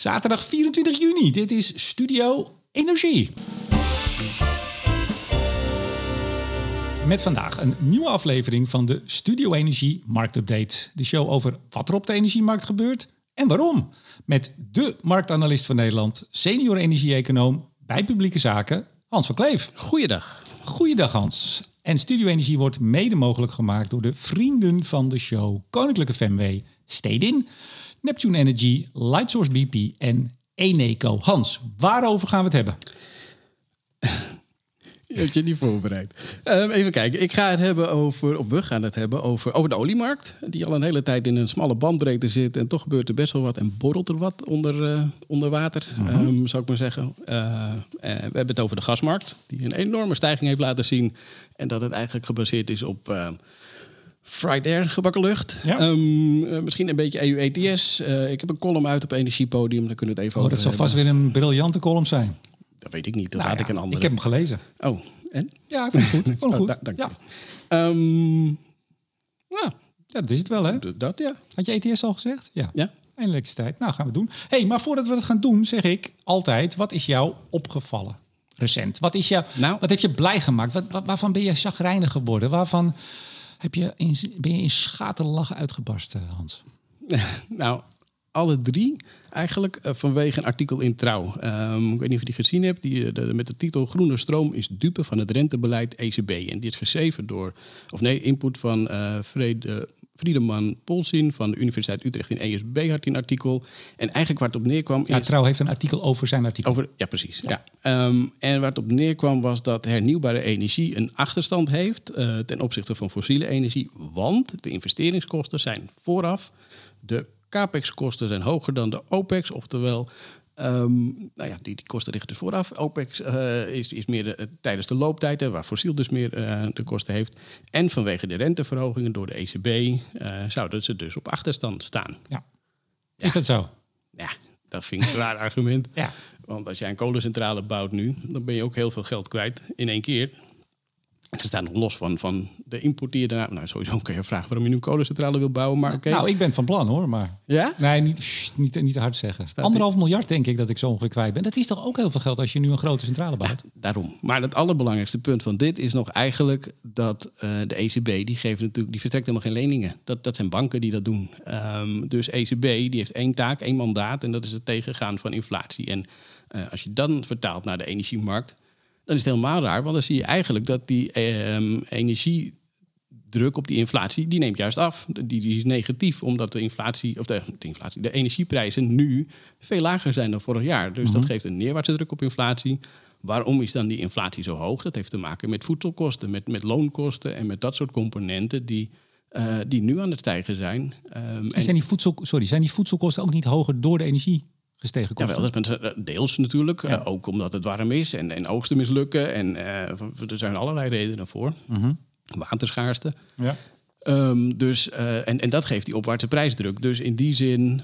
Zaterdag 24 juni. Dit is Studio Energie. Met vandaag een nieuwe aflevering van de Studio Energie Marktupdate. De show over wat er op de energiemarkt gebeurt en waarom. Met de marktanalist van Nederland, senior energie-econoom bij publieke zaken, Hans van Kleef. Goeiedag. Goeiedag Hans. En Studio Energie wordt mede mogelijk gemaakt door de vrienden van de show. Koninklijke FMW, Stedin, Neptune Energy, Lightsource BP en Eneco. Hans, waarover gaan we het hebben? Je hebt je niet voorbereid. Ehm, even kijken. Ik ga het hebben over, of we gaan het hebben over, over de oliemarkt. Die al een hele tijd in een smalle bandbreedte zit. En toch gebeurt er best wel wat en borrelt er wat onder, uh, onder water, ehm, zou ik maar zeggen. Uh, uh, we hebben het over de gasmarkt. Die een enorme stijging heeft laten zien. En dat het eigenlijk gebaseerd is op fried air, gebakken lucht. Ja. Um, misschien een beetje EU ETS. ik heb een column uit op Energiepodium. Daar kunnen we het even oh, over dat zal vast weer een briljante column zijn. Dat weet ik niet. Dat Nou ja, ik een andere. Ik heb hem gelezen. Oh, en? Ja, ik vond het goed. Ik vond het Oh, goed. da- dank je. ja. Ehm, ja, ja, dat is het wel, hè? dat ja. Had je ETS al gezegd? Ja. Ja. En elektriciteit. Nou, gaan we doen. hey, maar voordat we dat gaan doen, zeg ik altijd: wat is jou opgevallen recent? Wat, is jou, Nou. wat heeft je blij gemaakt? Wat- waarvan ben je chagrijnig geworden? Waarvan heb je in, ben je in schaterlachen uitgebarsten, Hans? Nou, alle drie eigenlijk eh, vanwege een artikel in Trouw. Ehm, ik weet niet of je die gezien hebt. Die, eh, met de titel Groene stroom is dupe van het rentebeleid ECB. En die is geschreven door, of nee, input van eh Vrede, Friedeman Polsin van de Universiteit Utrecht in ESB had een artikel. En eigenlijk waar het op neerkwam Ja, is... Trouw heeft een artikel over zijn artikel. Over, ja, precies. Ja. Ehm, en waar het op neerkwam was dat hernieuwbare energie een achterstand heeft eh, ten opzichte van fossiele energie. Want de investeringskosten zijn vooraf, de capex-kosten zijn hoger dan de opex. Oftewel, ehm, nou ja, die, die kosten liggen dus vooraf. Opex eh, is, is meer de- tijdens de looptijd, hè, waar fossiel dus meer eh, de kosten heeft. En vanwege de renteverhogingen door de ECB eh, zouden ze dus op achterstand staan. Ja. Is dat zo? Ja, dat vind ik een raar argument. Ja. Want als jij een kolencentrale bouwt nu, dan ben je ook heel veel geld kwijt in één keer. Ze staan nog los van, van de importeerder. Nou, sowieso kun je vragen waarom je nu een kolencentrale wil bouwen. Maar oké. Nou, ik ben van plan hoor, maar. Ja? Nee, niet, niet, niet te hard zeggen. Staat Anderhalf miljard denk ik dat ik zo ongeveer kwijt ben. Dat is toch ook heel veel geld als je nu een grote centrale bouwt? Daarom. Maar het allerbelangrijkste punt van dit is nog eigenlijk dat eh, de ECB, die geeft natuurlijk, die verstrekt helemaal geen leningen. Dat, dat zijn banken die dat doen. Ehm, dus ECB die heeft één taak, één mandaat en dat is het tegengaan van inflatie. En eh, als je dan vertaalt naar de energiemarkt, dan is het helemaal raar. Want dan zie je eigenlijk dat die ehm, energiedruk op die inflatie, die neemt juist af. Die, die is negatief, omdat de inflatie, of de, de inflatie, de energieprijzen nu veel lager zijn dan vorig jaar. Dus dat geeft een neerwaartse druk op inflatie. Waarom is dan die inflatie zo hoog? Dat heeft te maken met voedselkosten, met, met loonkosten en met dat soort componenten die, eh, die nu aan het stijgen zijn. Ehm, En zijn die, voedsel, sorry, zijn die voedselkosten ook niet hoger door de energie gestegen kosten? Jawel, dat is met- eh, deels natuurlijk. eh, ook omdat het warm is en, en oogsten mislukken. En eh, er zijn allerlei redenen voor. Waterschaarste. Ja. Ehm, dus, en, en dat geeft die opwaartse prijsdruk. Dus in die zin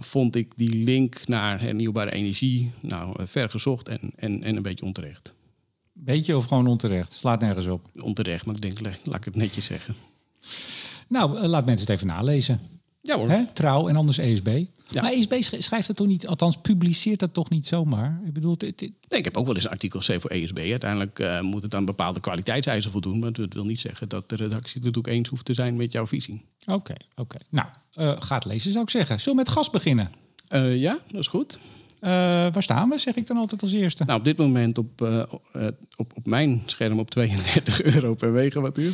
vond ik die link naar hernieuwbare energie nou, eh, ver gezocht en, en, en een beetje onterecht. Beetje of gewoon onterecht? Slaat nergens op. Onterecht, maar ik denk, laat ik het netjes zeggen. Nou, laat mensen het even nalezen. Ja hoor. Hè? Trouw en anders ESB. Ja. Maar ESB sch- schrijft dat toch niet, althans publiceert dat toch niet zomaar? Ik bedoel, Nee, ik heb ook wel eens een artikel geschreven voor ESB. Uiteindelijk eh, moet het aan bepaalde kwaliteitseisen voldoen. Maar dat wil niet zeggen dat de redactie het ook eens hoeft te zijn met jouw visie. Oké, oké. Nou, eh ga het lezen zou ik zeggen. Zullen we met gas beginnen? Eh, ja, dat is goed. Eh, waar staan we, zeg ik dan altijd als eerste? Nou, op dit moment op, eh, eh, op, op mijn scherm op 32 euro per megawattuur.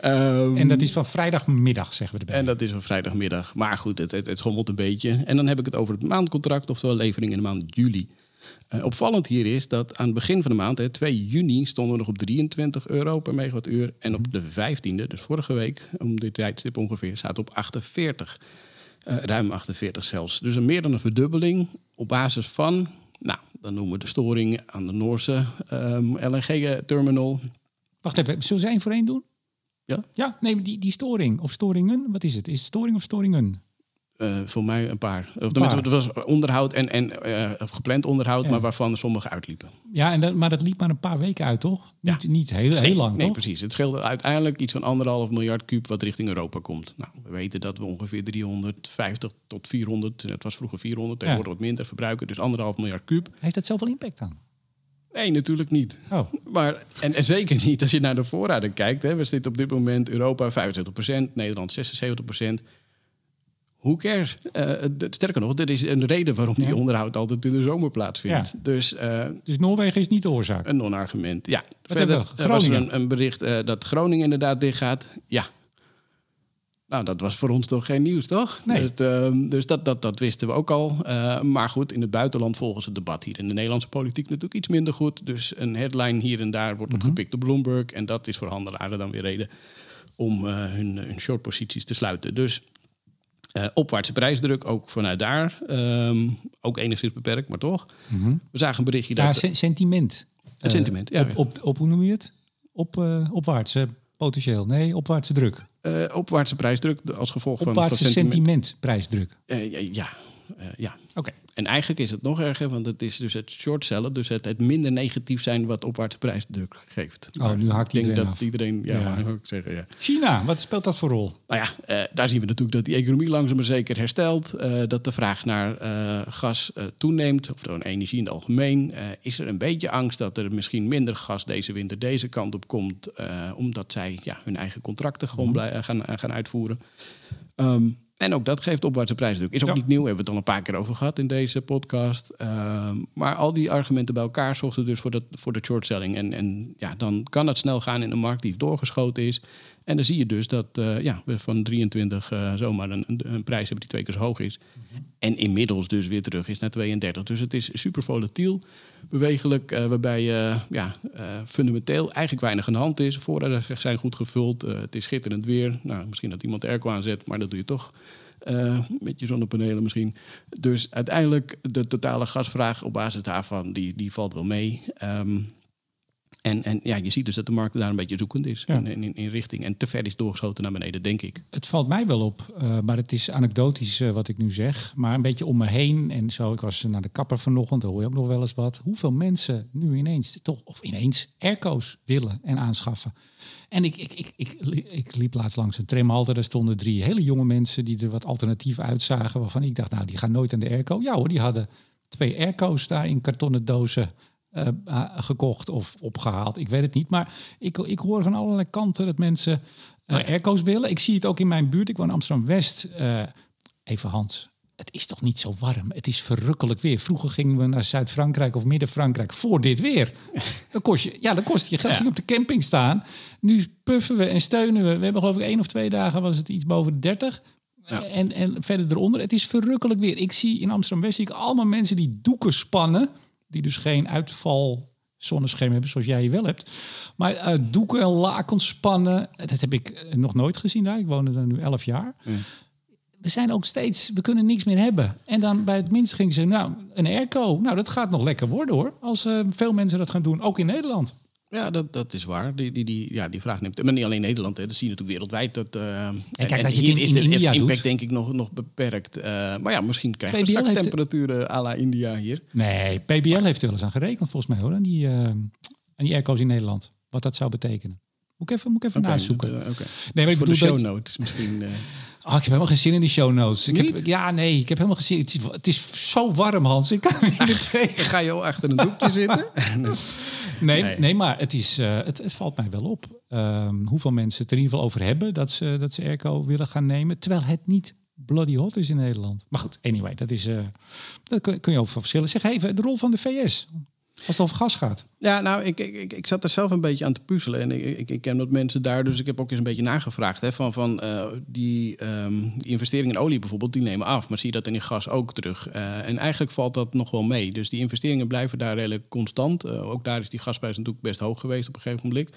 Ehm, en dat is van vrijdagmiddag, zeggen we erbij. en dat is een vrijdagmiddag. Maar goed, het, het, het schommelt een beetje. En dan heb ik het over het maandcontract, oftewel levering in de maand juli. Opvallend hier is dat aan het begin van de maand, hè, 2 juni, stonden we nog op 23 euro per megawattuur. En op de 15e, dus vorige week, om dit tijdstip ongeveer, staat op 48. Eh, ruim 48 zelfs. Dus een meer dan een verdubbeling op basis van, nou, dan noemen we de storing aan de Noorse ehm, LNG-terminal. Wacht even, zullen ze één voor één doen? Ja? Ja, nee, die, die storing of storingen, wat is het? Is het storing of storingen? Uh, voor mij een paar. Of tenminste, het was onderhoud en, en uh, gepland onderhoud, maar waarvan sommige uitliepen. Ja, en dat, maar dat liep maar een paar weken uit, toch? Niet, ja. niet heel, heel lang, nee, toch? precies. Het scheelde uiteindelijk iets van anderhalf miljard kuub wat richting Europa komt. Nou, we weten dat we ongeveer 350 tot 400, het was vroeger 400, tegenwoordig ja. wat minder verbruiken. Dus anderhalf miljard kuub. Heeft dat zoveel impact dan? Nee, natuurlijk niet. Oh. Maar, en, en, zeker niet als je naar de voorraden kijkt. Hè. We zitten op dit moment Europa 75%, Nederland 76%. Hoe cares? Uh, sterker nog, er is een reden waarom die onderhoud altijd in de zomer plaatsvindt. Dus, uh, dus Noorwegen is niet de oorzaak? Een non-argument, ja. Wat Verder was er een, een bericht uh, dat Groningen inderdaad dichtgaat. Ja. Nou, dat was voor ons toch geen nieuws, toch? Nee. Dus, dus dat, dat, dat wisten we ook al. maar goed, in het buitenland volgen ze het debat hier. In de Nederlandse politiek natuurlijk iets minder goed. Dus een headline hier en daar wordt mm -hmm. opgepikt op Bloomberg. En dat is voor handelaren dan weer reden om hun, hun shortposities te sluiten. Dus uh, opwaartse prijsdruk, ook vanuit daar. Um, ook enigszins beperkt, maar toch. Mm -hmm. We zagen een berichtje ja, dat... sentiment. Het sentiment, ja. Op, op, op, hoe noem je het? Op, uh, opwaartse potentieel. Nee, opwaartse druk. Uh, opwaartse prijsdruk als gevolg opwaartse van... Opwaartse sentiment. sentiment prijsdruk. ja, ja, ja. Oké. En eigenlijk is het nog erger, want het is dus het short sellen, dus het, het minder negatief zijn wat opwaartse prijsdruk geeft. Oh, nu haakt ik denk dat af. iedereen, ja, ja. ik zeggen, ja. China, wat speelt dat voor rol? Nou ja, uh, daar zien we natuurlijk dat die economie langzaam maar zeker herstelt, uh, dat de vraag naar gas toeneemt, of dan energie in het algemeen. is er een beetje angst dat er misschien minder gas deze winter deze kant op komt, omdat zij ja, hun eigen contracten gewoon mm -hmm. gaan, gaan uitvoeren. Um, en ook dat geeft opwaartse prijsdruk. Is ook ja. niet nieuw, hebben we het al een paar keer over gehad in deze podcast. Uh, maar al die argumenten bij elkaar zorgden dus voor, dat, voor de shortselling. En, en ja, dan kan het snel gaan in een markt die doorgeschoten is. En dan zie je dus dat uh, ja, we van 23 uh, zomaar een, een, prijs hebben die twee keer zo hoog is. Mm -hmm. En inmiddels dus weer terug is naar 32. Dus het is super volatiel, bewegelijk, uh, waarbij ja, fundamenteel eigenlijk weinig aan de hand is. Voorraden zijn goed gevuld, het is schitterend weer. Nou, misschien dat iemand de airco aanzet, maar dat doe je toch. Met je zonnepanelen misschien. Dus uiteindelijk de totale gasvraag op basis daarvan, die, die valt wel mee. Um, en, en ja, je ziet dus dat de markt daar een beetje zoekend is ja. in, in, in, richting. En te ver is doorgeschoten naar beneden, denk ik. Het valt mij wel op, uh, maar het is anekdotisch uh, wat ik nu zeg. Maar een beetje om me heen en zo. Ik was naar de kapper vanochtend, daar hoor je ook nog wel eens wat. Hoeveel mensen nu ineens, toch, of ineens, airco's willen en aanschaffen. En ik, ik, ik, ik, ik liep laatst langs een tramhalte. Daar stonden drie hele jonge mensen die er wat alternatief uitzagen. Waarvan ik dacht, nou, die gaan nooit aan de airco. Ja hoor, die hadden twee airco's daar in kartonnen dozen uh, gekocht of opgehaald. Ik weet het niet. Maar ik, ik hoor van allerlei kanten dat mensen uh, airco's willen. Ik zie het ook in mijn buurt. Ik woon in Amsterdam-West. even Hans, het is toch niet zo warm? Het is verrukkelijk weer. Vroeger gingen we naar Zuid-Frankrijk of Midden-Frankrijk voor dit weer. Dan kost je, ja, dan kost je geld. Ja. op de camping staan. Nu puffen we en steunen we. We hebben geloof ik één of twee dagen was het iets boven de 30. Ja. En, en verder eronder. Het is verrukkelijk weer. Ik zie in Amsterdam-West zie ik allemaal mensen die doeken spannen die dus geen uitval zonnescherm hebben zoals jij wel hebt. Maar uh, doeken en lakens spannen, dat heb ik nog nooit gezien daar. Ik woonde er nu elf jaar. Ja. We zijn ook steeds, we kunnen niks meer hebben. En dan bij het minst ging ze, nou, een airco. Nou, dat gaat nog lekker worden hoor. Als uh, veel mensen dat gaan doen, ook in Nederland. Ja, dat, dat is waar. Die, die, die, ja, die vraag neemt. Maar niet alleen Nederland, hè. dat zie je natuurlijk wereldwijd. Dat, uh, en kijk, en dat hier in, is de in impact doet. denk ik nog, nog beperkt. Uh, maar ja, misschien krijgen we PBL straks temperaturen à la India hier. Nee, PBL heeft er wel eens aan gerekend volgens mij hoor. Aan die, eh aan die airco's in Nederland. Wat dat zou betekenen. Moet ik even, moet ik even Oké, nazoeken. eh, oké. nee, maar ik Voor de bedoel show dat- notes misschien. Oh, ik heb helemaal geen zin in die show notes. Ik heb, ja, nee, ik heb helemaal geen zin. Het is, het is zo warm, Hans. Ik kan niet tegen. Ga je al achter een doekje zitten? Nee, Nee. nee. maar het, is, eh, het, het valt mij wel op. ehm, hoeveel mensen het er in ieder geval over hebben dat ze, dat ze airco willen gaan nemen. Terwijl het niet bloody hot is in Nederland. Maar goed, anyway, dat is. eh dat kun, kun je over verschillen. Zeg even de rol van de VS. Als het over gas gaat. Ja, nou, ik, ik, ik, zat er zelf een beetje aan te puzzelen. En ik, ik, ik ken wat mensen daar, dus ik heb ook eens een beetje nagevraagd. Hè, van van eh, die, ehm, investeringen in olie bijvoorbeeld, die nemen af. Maar zie je dat in gas ook terug? Eh, en eigenlijk valt dat nog wel mee. Dus die investeringen blijven daar redelijk constant. Eh, ook daar is die gasprijs natuurlijk best hoog geweest op een gegeven moment.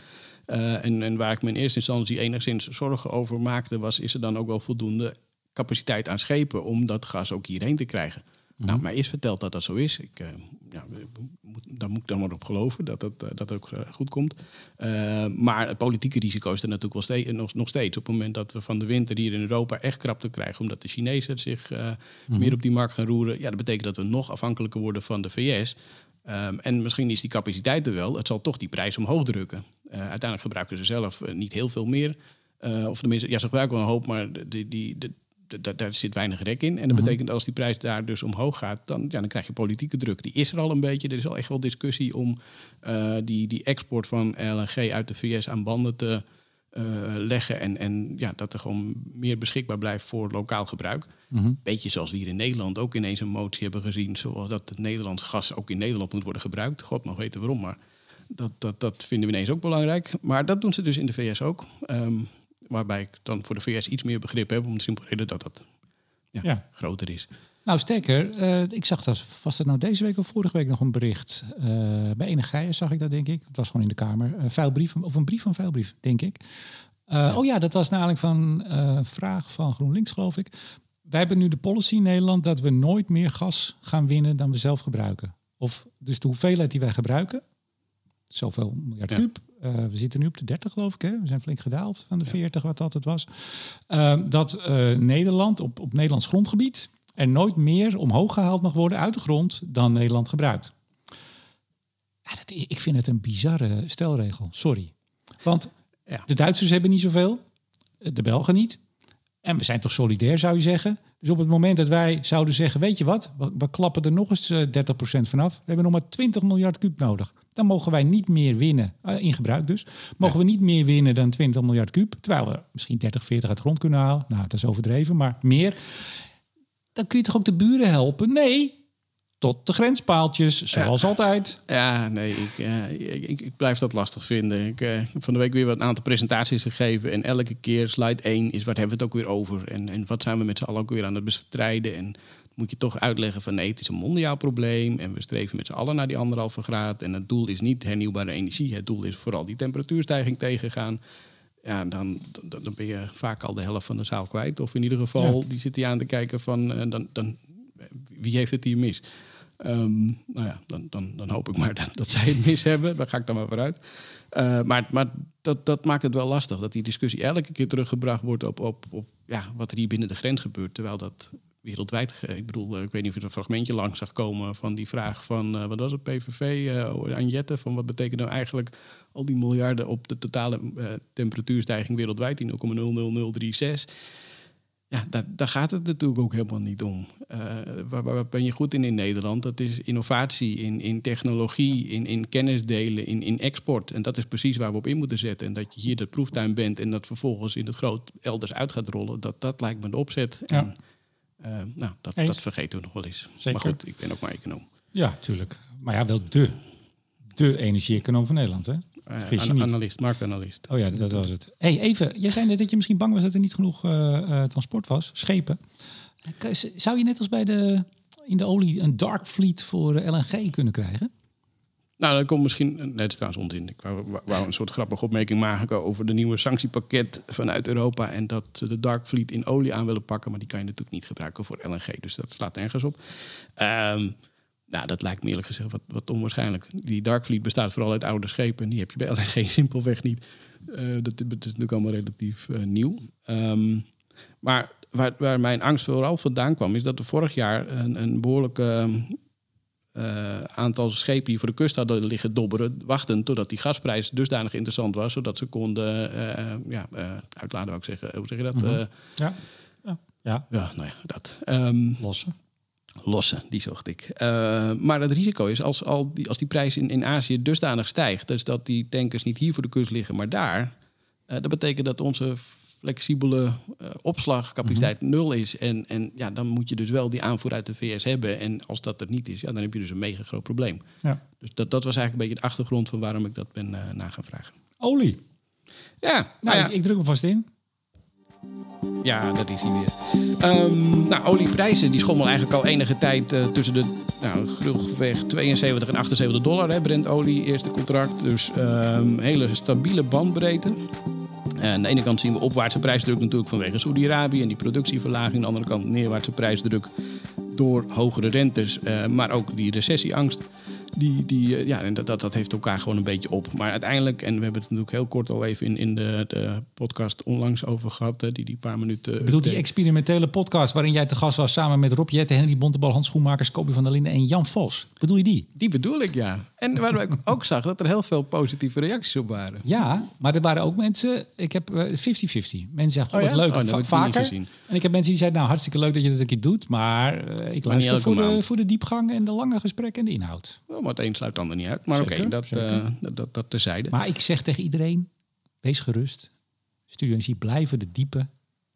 En, en waar ik me in eerste instantie enigszins zorgen over maakte, was: is er dan ook wel voldoende capaciteit aan schepen om dat gas ook hierheen te krijgen? Nou, mij is verteld dat dat zo is. Ik, uh, ja, moet, daar moet ik dan maar op geloven dat dat, uh, dat ook goed komt. maar het politieke risico is er natuurlijk wel steeds, nog, nog, steeds. Op het moment dat we van de winter hier in Europa echt krapte krijgen... omdat de Chinezen zich mm. meer op die markt gaan roeren... ja, dat betekent dat we nog afhankelijker worden van de VS... Um, en misschien is die capaciteit er wel. Het zal toch die prijs omhoog drukken. Uiteindelijk gebruiken ze zelf niet heel veel meer. Uh, of tenminste, ja, ze gebruiken wel een hoop, maar die, die, die, daar zit weinig rek in. En dat mm -hmm. betekent als die prijs daar dus omhoog gaat, dan, ja, dan krijg je politieke druk. Die is er al een beetje. Er is al echt wel discussie om die, die export van LNG uit de VS aan banden te leggen. En, en ja, dat er gewoon meer beschikbaar blijft voor lokaal gebruik. Mm -hmm. Beetje zoals we hier in Nederland ook ineens een motie hebben gezien. Zoals dat het Nederlands gas ook in Nederland moet worden gebruikt. God mag weten waarom, maar dat, dat, dat vinden we ineens ook belangrijk. Maar dat doen ze dus in de VS ook. Um, waarbij ik dan voor de VS iets meer begrip heb, om de simpele reden dat dat ja, ja. groter is. Nou, sterker, uh, ik zag dat, was dat nou deze week of vorige week nog een bericht? Uh, bij Energie zag ik dat, denk ik. Het was gewoon in de Kamer. Een vuilbrief, of een brief van vuilbrief, denk ik. Ja. Oh ja, dat was namelijk van een vraag van GroenLinks, geloof ik. Wij hebben nu de policy in Nederland dat we nooit meer gas gaan winnen dan we zelf gebruiken. Of dus de hoeveelheid die wij gebruiken, zoveel miljard ja. kuub, uh, we zitten nu op de 30 geloof ik, hè? we zijn flink gedaald van de 40 wat dat het was. Uh, dat uh, Nederland op, op Nederlands grondgebied er nooit meer omhoog gehaald mag worden uit de grond dan Nederland gebruikt. Ja, dat, ik vind het een bizarre stelregel, sorry. Want ja. de Duitsers hebben niet zoveel, de Belgen niet. En we zijn toch solidair, zou je zeggen. Dus op het moment dat wij zouden zeggen, weet je wat, we, we klappen er nog eens 30% vanaf. We hebben nog maar 20 miljard kuub nodig dan mogen wij niet meer winnen, uh, in gebruik dus, mogen we niet meer winnen dan 20 miljard kuub, terwijl we misschien 30, 40 uit de grond kunnen halen. Nou, dat is overdreven, maar meer. Dan kun je toch ook de buren helpen? Nee, tot de grenspaaltjes, zoals ja. altijd. Ja, nee, ik, uh, ik, ik, blijf dat lastig vinden. Ik uh, heb van de week weer wat een aantal presentaties gegeven. En elke keer slide 1 is waar hebben we het ook weer over? En, en wat zijn we met z'n allen ook weer aan het bestrijden? En moet je toch uitleggen van nee, het is een mondiaal probleem en we streven met z'n allen naar die anderhalve graad. En het doel is niet hernieuwbare energie, het doel is vooral die temperatuurstijging tegengaan. Ja, dan, dan, dan ben je vaak al de helft van de zaal kwijt. Of in ieder geval, ja. die zit hier aan te kijken van uh, dan, dan, wie heeft het hier mis? Um, nou ja, dan, dan, dan hoop ik maar dat, dat zij het mis hebben. Daar ga ik dan maar vooruit. Uh, maar maar dat, dat maakt het wel lastig. Dat die discussie elke keer teruggebracht wordt op, op, op ja, wat er hier binnen de grens gebeurt. Terwijl dat wereldwijd. Ik bedoel, ik weet niet of je een fragmentje langs zag komen van die vraag van uh, wat was het PVV uh, aan Jette van wat betekent nou eigenlijk al die miljarden op de totale uh, temperatuurstijging wereldwijd die 0,00036. Ja, daar, daar, gaat het natuurlijk ook helemaal niet om. waar, waar, ben je goed in in Nederland? Dat is innovatie, in, in technologie, in, in kennis delen, in, in export. En dat is precies waar we op in moeten zetten. En dat je hier de proeftuin bent en dat vervolgens in het groot elders uit gaat rollen, dat, dat lijkt me de opzet. Ja. En, nou, dat, dat, vergeten we nog wel eens. Zeker. Maar goed, ik ben ook maar econoom. Ja, tuurlijk. Maar ja, wel de, de energie-econoom van Nederland, hè? Uh, an analist, marktanalist. Oh ja, dat was het. hey, even, jij zei net dat je misschien bang was dat er niet genoeg uh, uh, transport was, schepen. Zou je net als bij de, in de olie een dark fleet voor LNG kunnen krijgen? Nou, dat komt misschien. Nee, het is trouwens onzin. Ik wou, wou een soort grappige opmerking maken over de nieuwe sanctiepakket vanuit Europa. En dat ze de Dark Fleet in olie aan willen pakken. Maar die kan je natuurlijk niet gebruiken voor LNG. Dus dat slaat nergens op. Um, nou, dat lijkt me eerlijk gezegd wat, wat onwaarschijnlijk. Die Dark Fleet bestaat vooral uit oude schepen. En die heb je bij LNG simpelweg niet. Uh, dat, is natuurlijk allemaal relatief uh, nieuw. Um, maar waar, waar, mijn angst vooral vandaan kwam, is dat er vorig jaar een, een behoorlijke uh, aantal schepen die voor de kust hadden liggen dobberen, wachten totdat die gasprijs dusdanig interessant was, zodat ze konden uh, ja, uh, uitladen, wou ik zeggen. Hoe zeg je dat? Mm -hmm. ja. ja. Ja. ja, nou ja, dat. Um, lossen. Lossen, die zocht ik. maar het risico is als, al die, als die prijs in, in Azië dusdanig stijgt, dus dat die tankers niet hier voor de kust liggen, maar daar, dat betekent dat onze flexibele uh, opslagcapaciteit mm -hmm. nul is. En, en ja, dan moet je dus wel die aanvoer uit de VS hebben. En als dat er niet is, ja, dan heb je dus een mega groot probleem. Ja. Dus dat, dat was eigenlijk een beetje de achtergrond van waarom ik dat ben uh, na gaan vragen. Olie. Ja, nou, nou ja. Ik, ik druk hem vast in. Ja, dat is hij weer. Um, nou, olieprijzen die schommelen eigenlijk al enige tijd uh, tussen de nou, grulweg 72 en 78 dollar. Hè, Brent-olie, eerste contract. Dus um, hele stabiele bandbreedte. En aan de ene kant zien we opwaartse prijsdruk natuurlijk vanwege Saudi-Arabië en die productieverlaging. Aan de andere kant neerwaartse prijsdruk door hogere rentes, eh, maar ook die recessieangst. Die, die, eh, ja, en dat, dat, dat heeft elkaar gewoon een beetje op. Maar uiteindelijk, en we hebben het natuurlijk heel kort al even in, in de, de podcast onlangs over gehad, hè, die die paar minuten. Ik bedoel die experimentele podcast waarin jij te gast was samen met Rob Jette, Henry Bontebal, Hans Schoenmakers, Kobi van der Linden en Jan Vos. Bedoel je die? Die bedoel ik, ja. En waar ik ook zag dat er heel veel positieve reacties op waren. Ja, maar er waren ook mensen, ik heb eh, 50-50. Mensen zeggen, Oh ja? wat leuk, Oh, va- vaker. gezien. En ik heb mensen die zeiden, nou hartstikke leuk dat je dat een keer doet, maar eh, ik luister voor de, voor de diepgang en de lange gesprekken en de inhoud. Oh, maar het een sluit het ander niet uit. Maar oké, dat, eh, dat, dat, dat terzijde. Maar ik zeg tegen iedereen, wees gerust. Studio Energie blijven de diepe,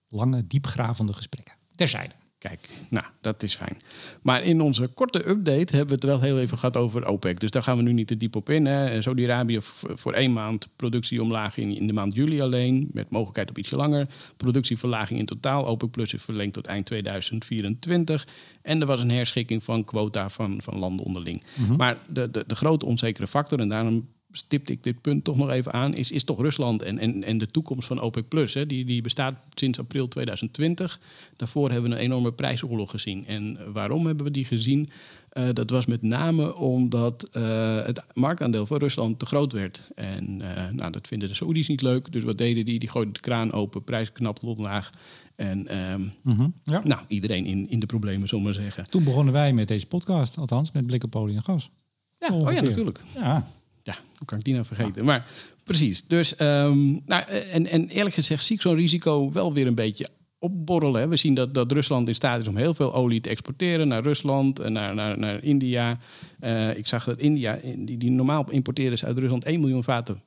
lange, diepgravende gesprekken. Terzijde. Kijk, nou, dat is fijn. Maar in onze korte update hebben we het wel heel even gehad over OPEC. Dus daar gaan we nu niet te diep op in. Saudi-Arabië voor één maand productie omlaag in, in de maand juli alleen. Met mogelijkheid op ietsje langer. Productieverlaging in totaal. OPEC Plus is verlengd tot eind 2024. En er was een herschikking van quota van, van landen onderling. Maar de, de, de grote onzekere factor, en daarom stipte ik dit punt toch nog even aan, is, is toch Rusland en, en, en de toekomst van OPEC Plus. Hè. Die, die bestaat sinds april 2020. Daarvoor hebben we een enorme prijsoorlog gezien. En waarom hebben we die gezien? Eh, dat was met name omdat eh, het marktaandeel van Rusland te groot werd. En eh, nou, dat vinden de Saoedi's niet leuk. Dus wat deden die? Die gooiden de kraan open, prijs knapte omlaag. En ehm, Ja. nou, iedereen in, in de problemen, zullen we maar zeggen. Toen begonnen wij met deze podcast, althans met Blik op olie en gas. Ja, oh ja, natuurlijk. Ja, Ja, hoe kan ik die nou vergeten? Maar precies. Dus, ehm, nou, en, en eerlijk gezegd zie ik zo'n risico wel weer een beetje opborrelen. Hè. We zien dat, dat Rusland in staat is om heel veel olie te exporteren naar Rusland en naar, naar, naar India. Eh, ik zag dat India, die, die normaal importeerde is uit Rusland 1 miljoen vaten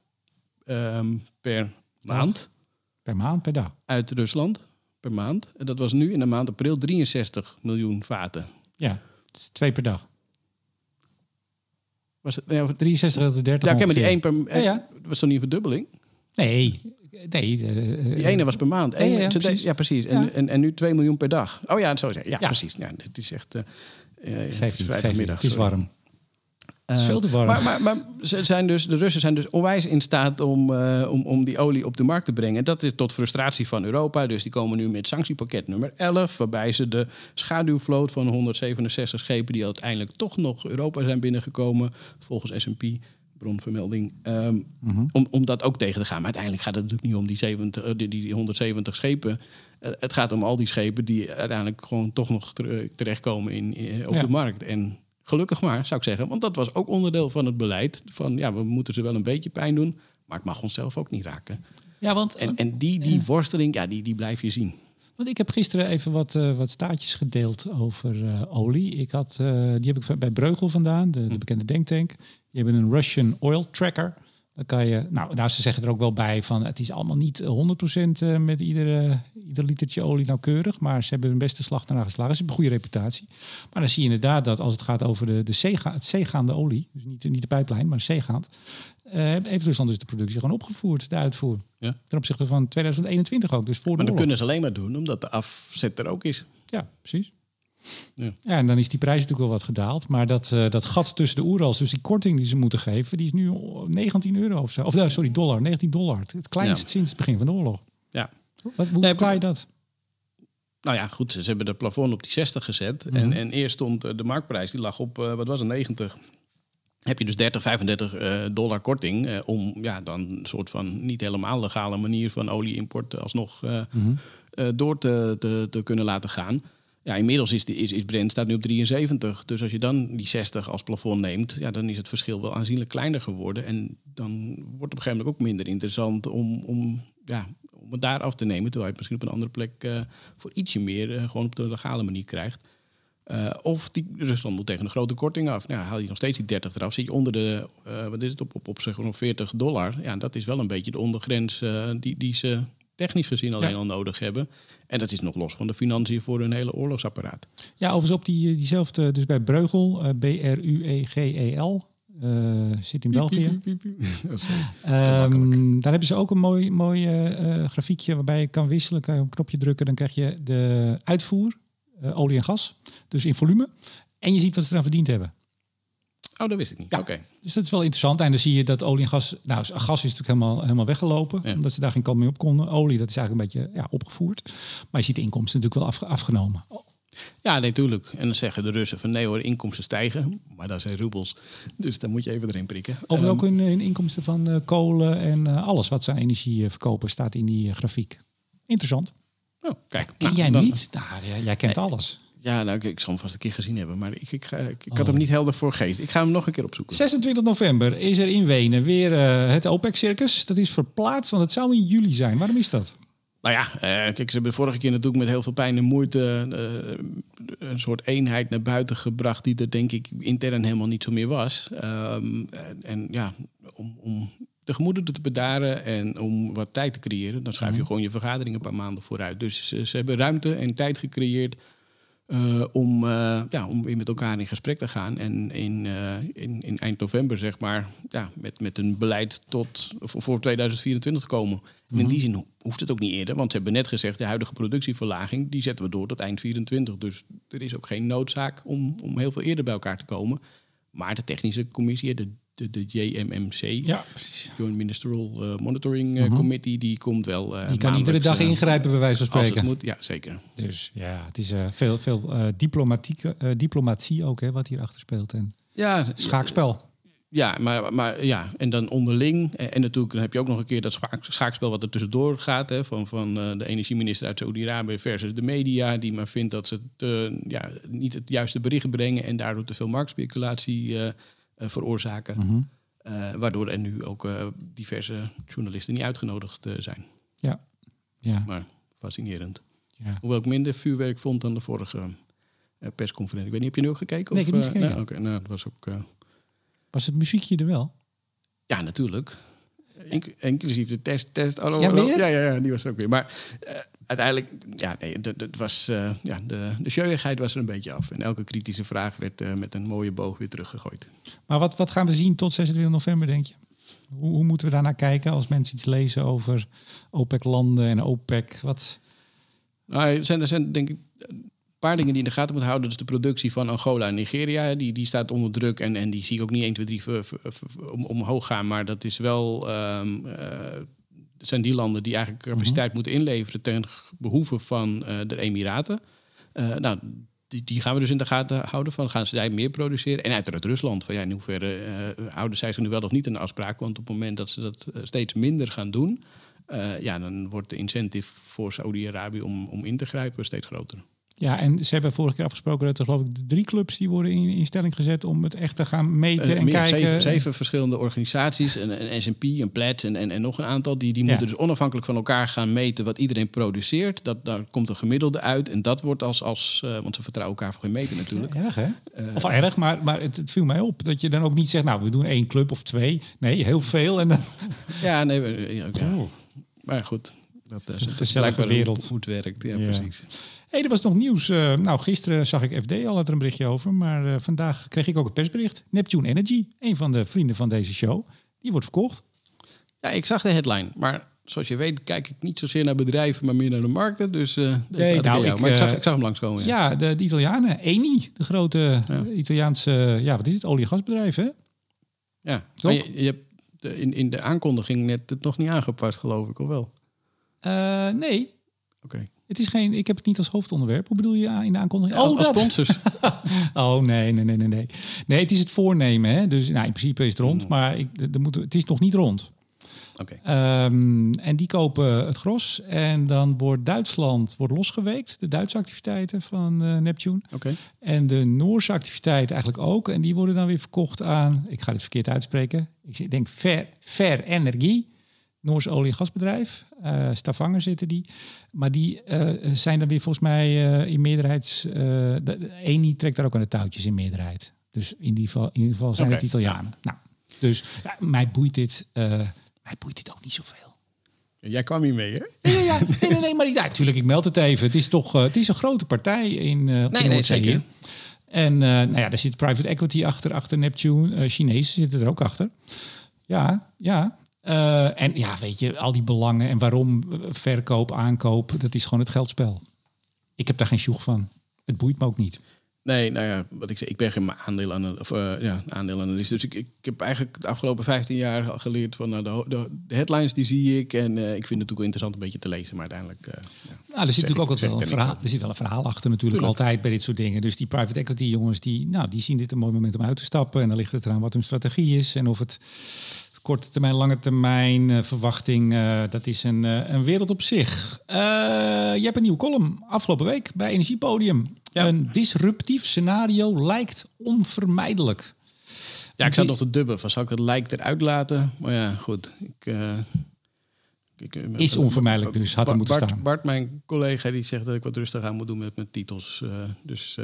ehm, per maand per maand, per dag. uit Rusland. Per maand. En dat was nu in de maand april 63 miljoen vaten. Ja, twee per dag. Was het, nee, over- 63 tot 30 ja, oké, maar die één per... Ja, ja. was toch niet een verdubbeling? Nee, nee. eh, Die ene was per maand. Eén- ja, precies. ja, precies. En. En, en nu 2 miljoen per dag. Oh ja, zo zeg. Ja, Ja. precies. Ja, het is echt. eh eh, het is. Het is warm. Is veel te warm. Maar, maar, maar ze zijn dus, de Russen zijn dus onwijs in staat om, eh, om, om die olie op de markt te brengen. En dat is tot frustratie van Europa. Dus die komen nu met sanctiepakket nummer 11. Waarbij ze de schaduwvloot van 167 schepen... die uiteindelijk toch nog Europa zijn binnengekomen... volgens S&P, bronvermelding... ehm, Mhm. om, om dat ook tegen te gaan. Maar uiteindelijk gaat het natuurlijk niet om die, 70, eh, die, die 170 schepen. Eh, het gaat om al die schepen die uiteindelijk gewoon toch nog tere- terechtkomen in, op Ja. de markt. En gelukkig maar, zou ik zeggen. Want dat was ook onderdeel van het beleid. Van ja, we moeten ze wel een beetje pijn doen. Maar het mag onszelf ook niet raken. Ja, want, En, en die, die worsteling, ja, die, die blijf je zien. want ik heb gisteren even wat, eh, wat staatjes gedeeld over eh, olie. Ik had, eh, die heb ik bij Breugel vandaan, de, de bekende denktank. Die hebben een Russian Oil Tracker. Dan kan je, nou, nou, ze zeggen er ook wel bij van het is allemaal niet 100% eh, met iedere, ieder litertje olie nauwkeurig. Maar ze hebben hun beste slag erna geslagen. Ze hebben een goede reputatie. Maar dan zie je inderdaad dat als het gaat over de, de zeega, het zeegaande olie, dus niet, niet de pijplijn, maar zeegaand, eh heeft Rusland dus de productie gewoon opgevoerd, de uitvoer. Ja. Ten opzichte van 2021 ook, dus voor de Maar dat kunnen ze alleen maar doen omdat de afzet er ook is. Ja, precies. Ja. Ja, en dan is die prijs natuurlijk wel wat gedaald. Maar dat, eh, dat gat tussen de oerals, dus die korting die ze moeten geven, die is nu 19 euro of zo. Of nou, sorry, dollar, 19 dollar. Het kleinst Ja. sinds het begin van de oorlog. Ja. Wat, hoe Nee, je dat? Nou ja, goed, ze hebben de plafond op die 60 gezet. Mhm. en, en eerst stond eh, de marktprijs, die lag op, eh, wat was het, 90. Heb je dus 30, 35 eh, dollar korting eh, om ja, dan een soort van niet helemaal legale manier van olieimport alsnog eh, Mhm. eh, door te, te, te kunnen laten gaan. Ja, inmiddels is, is, is Brent staat nu op 73. Dus als je dan die 60 als plafond neemt, ja, dan is het verschil wel aanzienlijk kleiner geworden. En dan wordt het op een gegeven moment ook minder interessant om, om, ja, om het daar af te nemen. Terwijl je het misschien op een andere plek eh, voor ietsje meer eh, gewoon op de legale manier krijgt. Eh, of die, Rusland moet tegen een grote korting af. Nou, haal je nog steeds die 30 eraf. Zit je onder de, wat is het, op, op, op zeg maar 40 dollar. Ja, dat is wel een beetje de ondergrens die, die ze technisch gezien alleen Ja. al nodig hebben. En dat is nog los van de financiën voor hun hele oorlogsapparaat. Ja, overigens op die, diezelfde, dus bij Breugel, eh, B-R-U-E-G-E-L, eh, zit in België. Ehm, daar hebben ze ook een mooi, mooi eh, eh, grafiekje waarbij je kan wisselen. Kan je op een knopje drukken, dan krijg je de uitvoer, eh, olie en gas, dus in volume. En je ziet wat ze eraan verdiend hebben. Oh, dat wist ik niet. Ja. Oké. Dus dat is wel interessant. En dan zie je dat olie en gas... Nou, gas is natuurlijk helemaal, helemaal weggelopen. Ja. Omdat ze daar geen kant meer op konden. Olie, dat is eigenlijk een beetje ja, opgevoerd. Maar je ziet de inkomsten natuurlijk wel afge- afgenomen. Ja, nee, tuurlijk. En dan zeggen de Russen van nee hoor, inkomsten stijgen. Maar dat zijn roebels. Dus dan moet je even erin prikken. Over Ehm, ook hun, inkomsten van eh, kolen en eh, alles wat ze aan energie eh, verkopen staat in die grafiek. Interessant. oh, kijk. Ken nou, jij dan- niet? Nou, jij, jij kent alles. Ja, nou, ik, ik zal hem vast een keer gezien hebben. Maar ik, ik, ga- ik, ik Oh. had hem niet helder voor geest. Ik ga hem nog een keer opzoeken. 26 november is er in Wenen weer eh, het OPEC-circus. Dat is verplaatst, want het zou in juli zijn. Waarom is dat? Nou ja, eh, kijk, ze hebben vorige keer natuurlijk met heel veel pijn en moeite eh, een soort eenheid naar buiten gebracht die er denk ik intern helemaal niet zo meer was. Ehm, en, en ja, om, om de gemoederen te bedaren en om wat tijd te creëren, dan schuif je gewoon je vergaderingen een paar maanden vooruit. Dus ze, ze hebben ruimte en tijd gecreëerd eh, om, eh, ja, om weer met elkaar in gesprek te gaan. En in, eh, in, in eind november, zeg maar, ja, met, met een beleid tot voor voor 2024 te komen. En in die zin ho- hoeft het ook niet eerder, want ze hebben net gezegd... de huidige productieverlaging, die zetten we door tot eind 24. Dus er is ook geen noodzaak om, om heel veel eerder bij elkaar te komen. Maar de technische commissie, de, de, de JMMC... Ja, precies. Joint Ministerial eh, Monitoring eh, Committee, die komt wel. eh, Die kan iedere dag ingrijpen, bij wijze van Als het spreken. moet, ja, zeker. Dus ja, het is veel, veel diplomatieke, diplomatie ook, hè, wat hierachter speelt. En Ja, schaakspel. Ja, maar, maar ja, en dan onderling. En, en natuurlijk dan heb je ook nog een keer dat schaak- schaakspel wat er tussendoor gaat. Hè, van, van eh, de energieminister uit Saudi-Arabië versus de media. Die maar vindt dat ze te, ja, niet het juiste bericht brengen. En daardoor te veel marktspeculatie veroorzaken. Mhm. Eh, waardoor er nu ook eh, diverse journalisten niet uitgenodigd eh, zijn. Ja. Ja. Maar fascinerend. ja. Hoewel ik minder vuurwerk vond dan de vorige eh, persconferentie. Ik weet niet, heb je nu ook gekeken? Nee, ik heb niet eh, gekeken. nou, dat was ook... eh, Was het muziekje er wel? Ja, natuurlijk. Inc- inclusief de test. test oh, Ja, oh, weer? ja, ja, ja, die was er ook weer. Maar eh, uiteindelijk, ja, nee, het was, eh, ja, de, de showigheid was er een beetje af. En elke kritische vraag werd eh, met een mooie boog weer teruggegooid. Maar wat, wat gaan we zien tot 26 november, denk je? Hoe, hoe moeten we daarnaar kijken als mensen iets lezen over OPEC-landen en OPEC? Wat? Nou, er zijn, er zijn denk ik paar dingen die je in de gaten moet houden. Dus de productie van Angola en Nigeria, die, die staat onder druk. En, en die zie ik ook niet 1, 2, 3 ver- ver- ver- om, omhoog gaan. Maar dat is wel... ehm, eh, zijn die landen die eigenlijk capaciteit moeten inleveren ten behoeve van eh, de Emiraten. Eh, nou, die, die gaan we dus in de gaten houden. Van, gaan zij meer produceren? En uiteraard Rusland. Van, ja, in hoeverre houden zij zich nu wel of niet aan de afspraak? Want op het moment dat ze dat steeds minder gaan doen... ja, dan wordt de incentive voor Saudi-Arabië om, om in te grijpen steeds groter. Ja, en ze hebben vorige keer afgesproken dat er geloof ik drie clubs die worden in, in stelling gezet om het echt te gaan meten Eh, en kijken. Zeven, zeven verschillende organisaties, een, een S&P, een Platts en, en, en nog een aantal... die, die Ja. moeten dus onafhankelijk van elkaar gaan meten wat iedereen produceert. Dat, daar komt een gemiddelde uit en dat wordt als... als eh, want ze vertrouwen elkaar voor geen meter natuurlijk. Erg, hè? Eh, of erg, maar, maar het, het viel mij op dat je dan ook niet zegt, nou, we doen één club of twee. Nee, heel veel. En dan, Ja, nee, ja, ja. maar goed. Dat, is hoe- wereld. Hoe het werkt, ja, Ja. precies. Hey, er was nog nieuws. Eh, nou, gisteren zag ik FD al had er een berichtje over. Maar eh, vandaag kreeg ik ook het persbericht. Neptune Energy, een van de vrienden van deze show, die wordt verkocht. Ja, ik zag de headline, maar zoals je weet kijk ik niet zozeer naar bedrijven, maar meer naar de markten. Dus deze Nee, nou, ik, maar ik zag, ik zag hem langskomen. Ja. Ja, de, de Italianen. Eni, de grote Italiaanse, ja, wat is het, olie- en gasbedrijf, hè? Ja, Toch? je, je hebt de, in, in de aankondiging net het nog niet aangepast, geloof ik, of wel? Nee, Oké. Het is geen, ik heb het niet als hoofdonderwerp. Hoe bedoel je in de aankondiging? Oh, als sponsors. Oh, nee, nee, nee, nee, nee. Nee, het is het voornemen, hè? Dus nou, in principe is het rond, maar ik, er moet, het is nog niet rond. Oké. Ehm, en die kopen het gros. En dan wordt Duitsland wordt losgeweekt, de Duitse activiteiten van eh, Neptune. Oké. En de Noorse activiteiten eigenlijk ook. En die worden dan weer verkocht aan, ik ga dit verkeerd uitspreken. Ik denk Ver, Ver Energie, Noors olie- en gasbedrijf. Eh Stavanger zitten die. Maar die eh, zijn dan weer volgens mij eh, in meerderheids... de, Eni trekt daar ook aan de touwtjes in meerderheid. Dus in ieder geval, in ieder geval zijn het Italianen. Nou, dus ja, mij boeit dit... mij boeit dit ook niet zoveel. Jij kwam hier mee, hè? Ja, ja, nee, nee, nee, maar ja, natuurlijk, ik meld het even. Het is toch het is een grote partij in, nee, Noordzee zeker. En nou ja, daar zit private equity achter, achter Neptune. Chinezen zitten er ook achter. Ja, ja. Eh, en ja, weet je, al die belangen en waarom eh, verkoop, aankoop, dat is gewoon het geldspel. Ik heb daar geen sjoeg van. Het boeit me ook niet. Nee, nou ja, wat ik zeg, ik ben geen aandeel of, uh, ja, aandeelanalist. Dus ik, ik heb eigenlijk de afgelopen 15 jaar al geleerd van nou, de, de, de headlines die zie ik. En uh, ik vind het ook wel interessant een beetje te lezen. Maar uiteindelijk. Uh, ja, nou, er zit natuurlijk ook wel een verhaal. Er zit wel een verhaal achter natuurlijk Tuurlijk. altijd bij dit soort dingen. Dus die private equity jongens, die, nou, die zien dit een mooi moment om uit te stappen. En dan ligt het eraan wat hun strategie is. En of het korte termijn, lange termijn uh, verwachting, uh, dat is een, uh, een wereld op zich. je hebt een nieuwe column afgelopen week bij Energiepodium. Ja. Een disruptief scenario lijkt onvermijdelijk. Ja, ik zat nog te dubben van zal ik het lijkt eruit laten? Maar ja, goed. Ik, ik, is onvermijdelijk dus, had er moeten Bart, staan. Bart, mijn collega, die zegt dat ik wat rustig aan moet doen met mijn titels. dus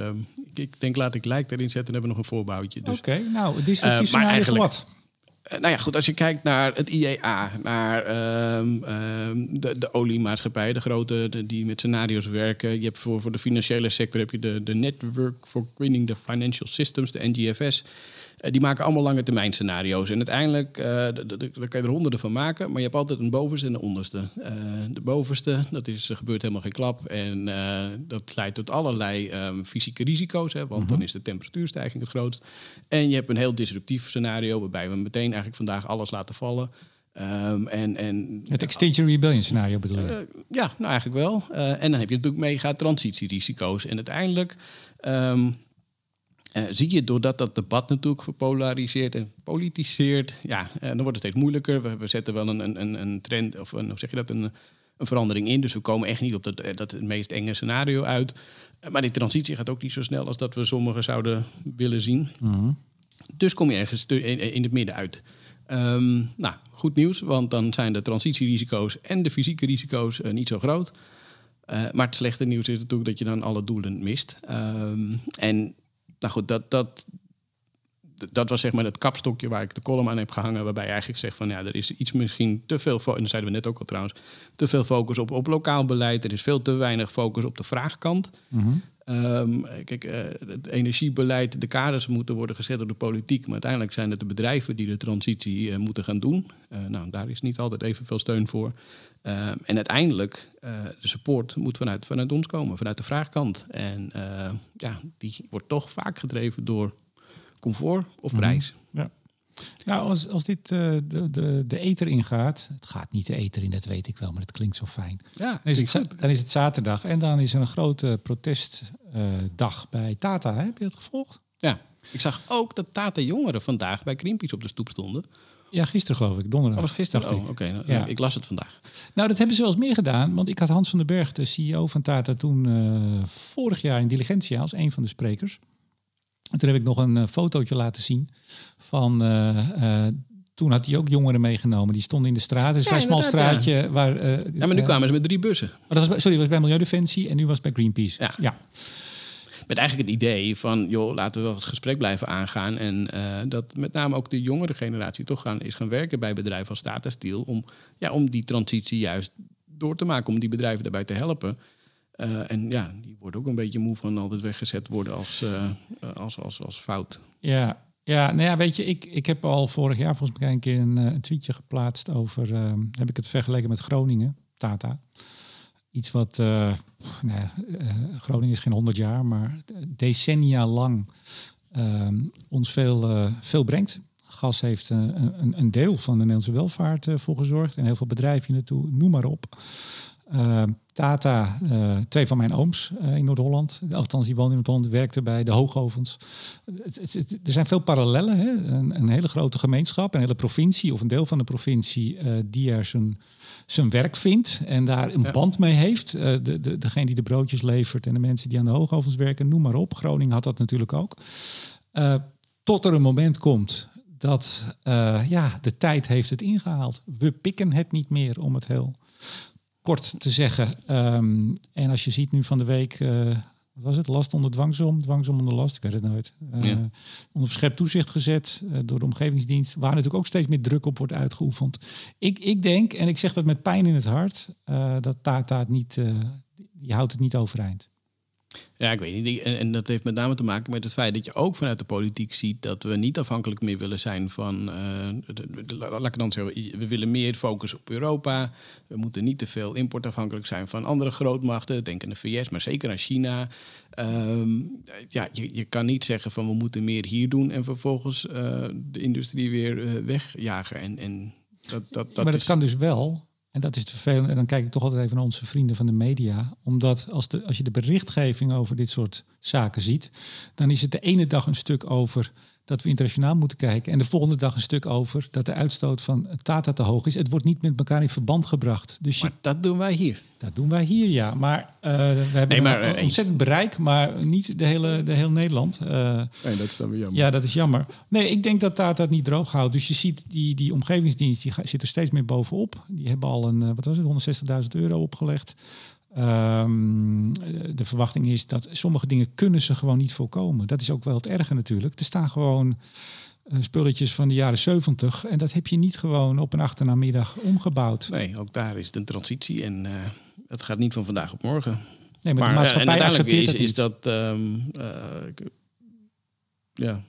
ik, ik, denk, laat ik lijkt erin zetten en hebben we nog een voorbouwtje. Dus. Oké, okay, nou, disruptief scenario voor wat? Nou ja, goed, als je kijkt naar het IEA, naar um, um, de, de oliemaatschappij, de grote die met scenario's werken. Je hebt voor, voor de financiële sector heb je de, de Network for Greening the Financial Systems, de NGFS. Uh, die maken allemaal lange termijn scenario's. En uiteindelijk, uh, daar kan je er honderden van maken, maar je hebt altijd een bovenste en een onderste. Uh, de bovenste, dat is, er gebeurt helemaal geen klap. En dat leidt tot allerlei um, fysieke risico's, hè, want mm -hmm. dan is de temperatuurstijging het grootst. En je hebt een heel disruptief scenario, waarbij we meteen eigenlijk vandaag alles laten vallen. Um, en, en, het Extinction Rebellion scenario bedoel je? Uh, ja, nou eigenlijk wel. Uh, en dan heb je natuurlijk mega transitierisico's. En uiteindelijk um, uh, zie je doordat dat debat natuurlijk verpolariseert en politiseert, ja, dan wordt het steeds moeilijker. We, we zetten wel een, een, een trend, of een, hoe zeg je dat, een, een verandering in. Dus we komen echt niet op dat, dat het meest enge scenario uit. Maar die transitie gaat ook niet zo snel als dat we sommigen zouden willen zien. Mm -hmm. Dus kom je ergens in, in het midden uit. Um, nou, goed nieuws, want dan zijn de transitierisico's en de fysieke risico's niet zo groot. Uh, maar het slechte nieuws is natuurlijk dat je dan alle doelen mist. Um, en nou goed, dat, dat, dat was zeg maar het kapstokje waar ik de column aan heb gehangen. Waarbij je eigenlijk zegt van ja, er is iets misschien te veel, en dat zeiden we net ook al trouwens, te veel focus op, op lokaal beleid. Er is veel te weinig focus op de vraagkant. -hmm. Um, kijk, uh, het energiebeleid, de kaders moeten worden gezet door de politiek. Maar uiteindelijk zijn het de bedrijven die de transitie uh, moeten gaan doen. Uh, nou, daar is niet altijd evenveel steun voor. Ehm, en uiteindelijk, de support moet vanuit, vanuit ons komen, vanuit de vraagkant. En ja, die wordt toch vaak gedreven door comfort of prijs. Mm -hmm. ja. Nou, als, als dit uh, de, de, de ether ingaat, het gaat niet de ether in, dat weet ik wel, maar het klinkt zo fijn. Ja, dan, is het, dan is het zaterdag en dan is er een grote protestdag uh, bij Tata. Hè? Heb je het gevolgd? Ja, ik zag ook dat Tata jongeren vandaag bij Greenpeace op de stoep stonden. Ja, gisteren geloof ik, donderdag. Oh, was gisteren? Oh, oké. Okay. Nou, ja. Ik las het vandaag. Nou, dat hebben ze wel eens meer gedaan. Want ik had Hans van den Berg, de CEO van Tata, toen uh, vorig jaar in Diligentia als een van de sprekers. En toen heb ik nog een uh, fotootje laten zien van. Uh, uh, toen had hij ook jongeren meegenomen. Die stonden in de straat. Het is een vrij smal straatje. Ja. Waar, ja, maar nu kwamen ze met drie bussen. Maar dat was bij, sorry, dat was bij Milieudefensie en nu was het bij Greenpeace. Ja. ja. Met eigenlijk het idee van, joh, laten we wel het gesprek blijven aangaan. En dat met name ook de jongere generatie toch gaan, is gaan werken bij bedrijven als Tata Steel. Om, ja, om die transitie juist door te maken. Om die bedrijven daarbij te helpen. Uh, en ja, die worden ook een beetje moe van altijd weggezet worden als, uh, als, als, als fout. Ja, ja, nou ja, weet je, ik, ik heb al vorig jaar volgens mij een keer een, tweetje geplaatst over, heb ik het vergeleken met Groningen, Tata. Iets wat, nou Groningen is geen honderd jaar, maar decennia lang ons veel, veel brengt. Gas heeft een, een deel van de Nederlandse welvaart voor gezorgd en heel veel bedrijven naartoe, noem maar op. Uh, Tata, uh, twee van mijn ooms uh, in Noord-Holland, althans die woonden in Noord-Holland, werkten bij de Hoogovens. Het, het, het, er zijn veel parallellen. Hè? Een, een, hele grote gemeenschap, een hele provincie of een deel van de provincie die er zijn, zijn werk vindt en daar een ja. band mee heeft. de, de, degene die de broodjes levert en de mensen die aan de Hoogovens werken, noem maar op. Groningen had dat natuurlijk ook. tot er een moment komt dat ja, de tijd heeft het ingehaald. We pikken het niet meer om het heel kort te zeggen. Um, en als je ziet nu van de week, uh, wat was het? Last onder dwangsom, dwangsom onder last, ik weet het nooit. Uh, ja. Onder verscherpt toezicht gezet uh, door de omgevingsdienst, waar natuurlijk ook steeds meer druk op wordt uitgeoefend. Ik, ik denk, en ik zeg dat met pijn in het hart, dat Tata het niet, die houdt het niet overeind. Ja, ik weet niet. En, en, dat heeft met name te maken met het feit dat je ook vanuit de politiek ziet dat we niet afhankelijk meer willen zijn van. Uh, de, laat ik dan zeggen, we willen meer focus op Europa. We moeten niet te veel importafhankelijk zijn van andere grootmachten. Denk aan de VS, maar zeker aan China. Ehm, ja, je, je kan niet zeggen van we moeten meer hier doen en vervolgens uh, de industrie weer uh, wegjagen. En, en dat, dat, dat maar dat kan dus wel en dat is het vervelend. En dan kijk ik toch altijd even naar onze vrienden van de media. Omdat als, de, als je de berichtgeving over dit soort zaken ziet, dan is het de ene dag een stuk over dat we internationaal moeten kijken. En de volgende dag een stuk over dat de uitstoot van Tata te hoog is. Het wordt niet met elkaar in verband gebracht. Dus maar dat doen wij hier. Dat doen wij hier, ja. Maar uh, we hebben nee, maar, een, ontzettend bereik, maar niet de hele, de hele Nederland. Uh, nee, dat is dan weer jammer. Ja, dat is jammer. Nee, ik denk dat Tata het niet droog houdt. Dus je ziet, die, die omgevingsdienst die zit er steeds meer bovenop. Die hebben al een, wat was het, 160.000 euro opgelegd. Um, de verwachting is dat sommige dingen kunnen ze gewoon niet voorkomen. Dat is ook wel het erge natuurlijk. Er staan gewoon uh, spulletjes van de jaren 70 en dat heb je niet gewoon op een achternamiddag omgebouwd. Nee, ook daar is een transitie en uh, het gaat niet van vandaag op morgen. Nee, maar, maar de maatschappij accepteert is, het is dat um, ja,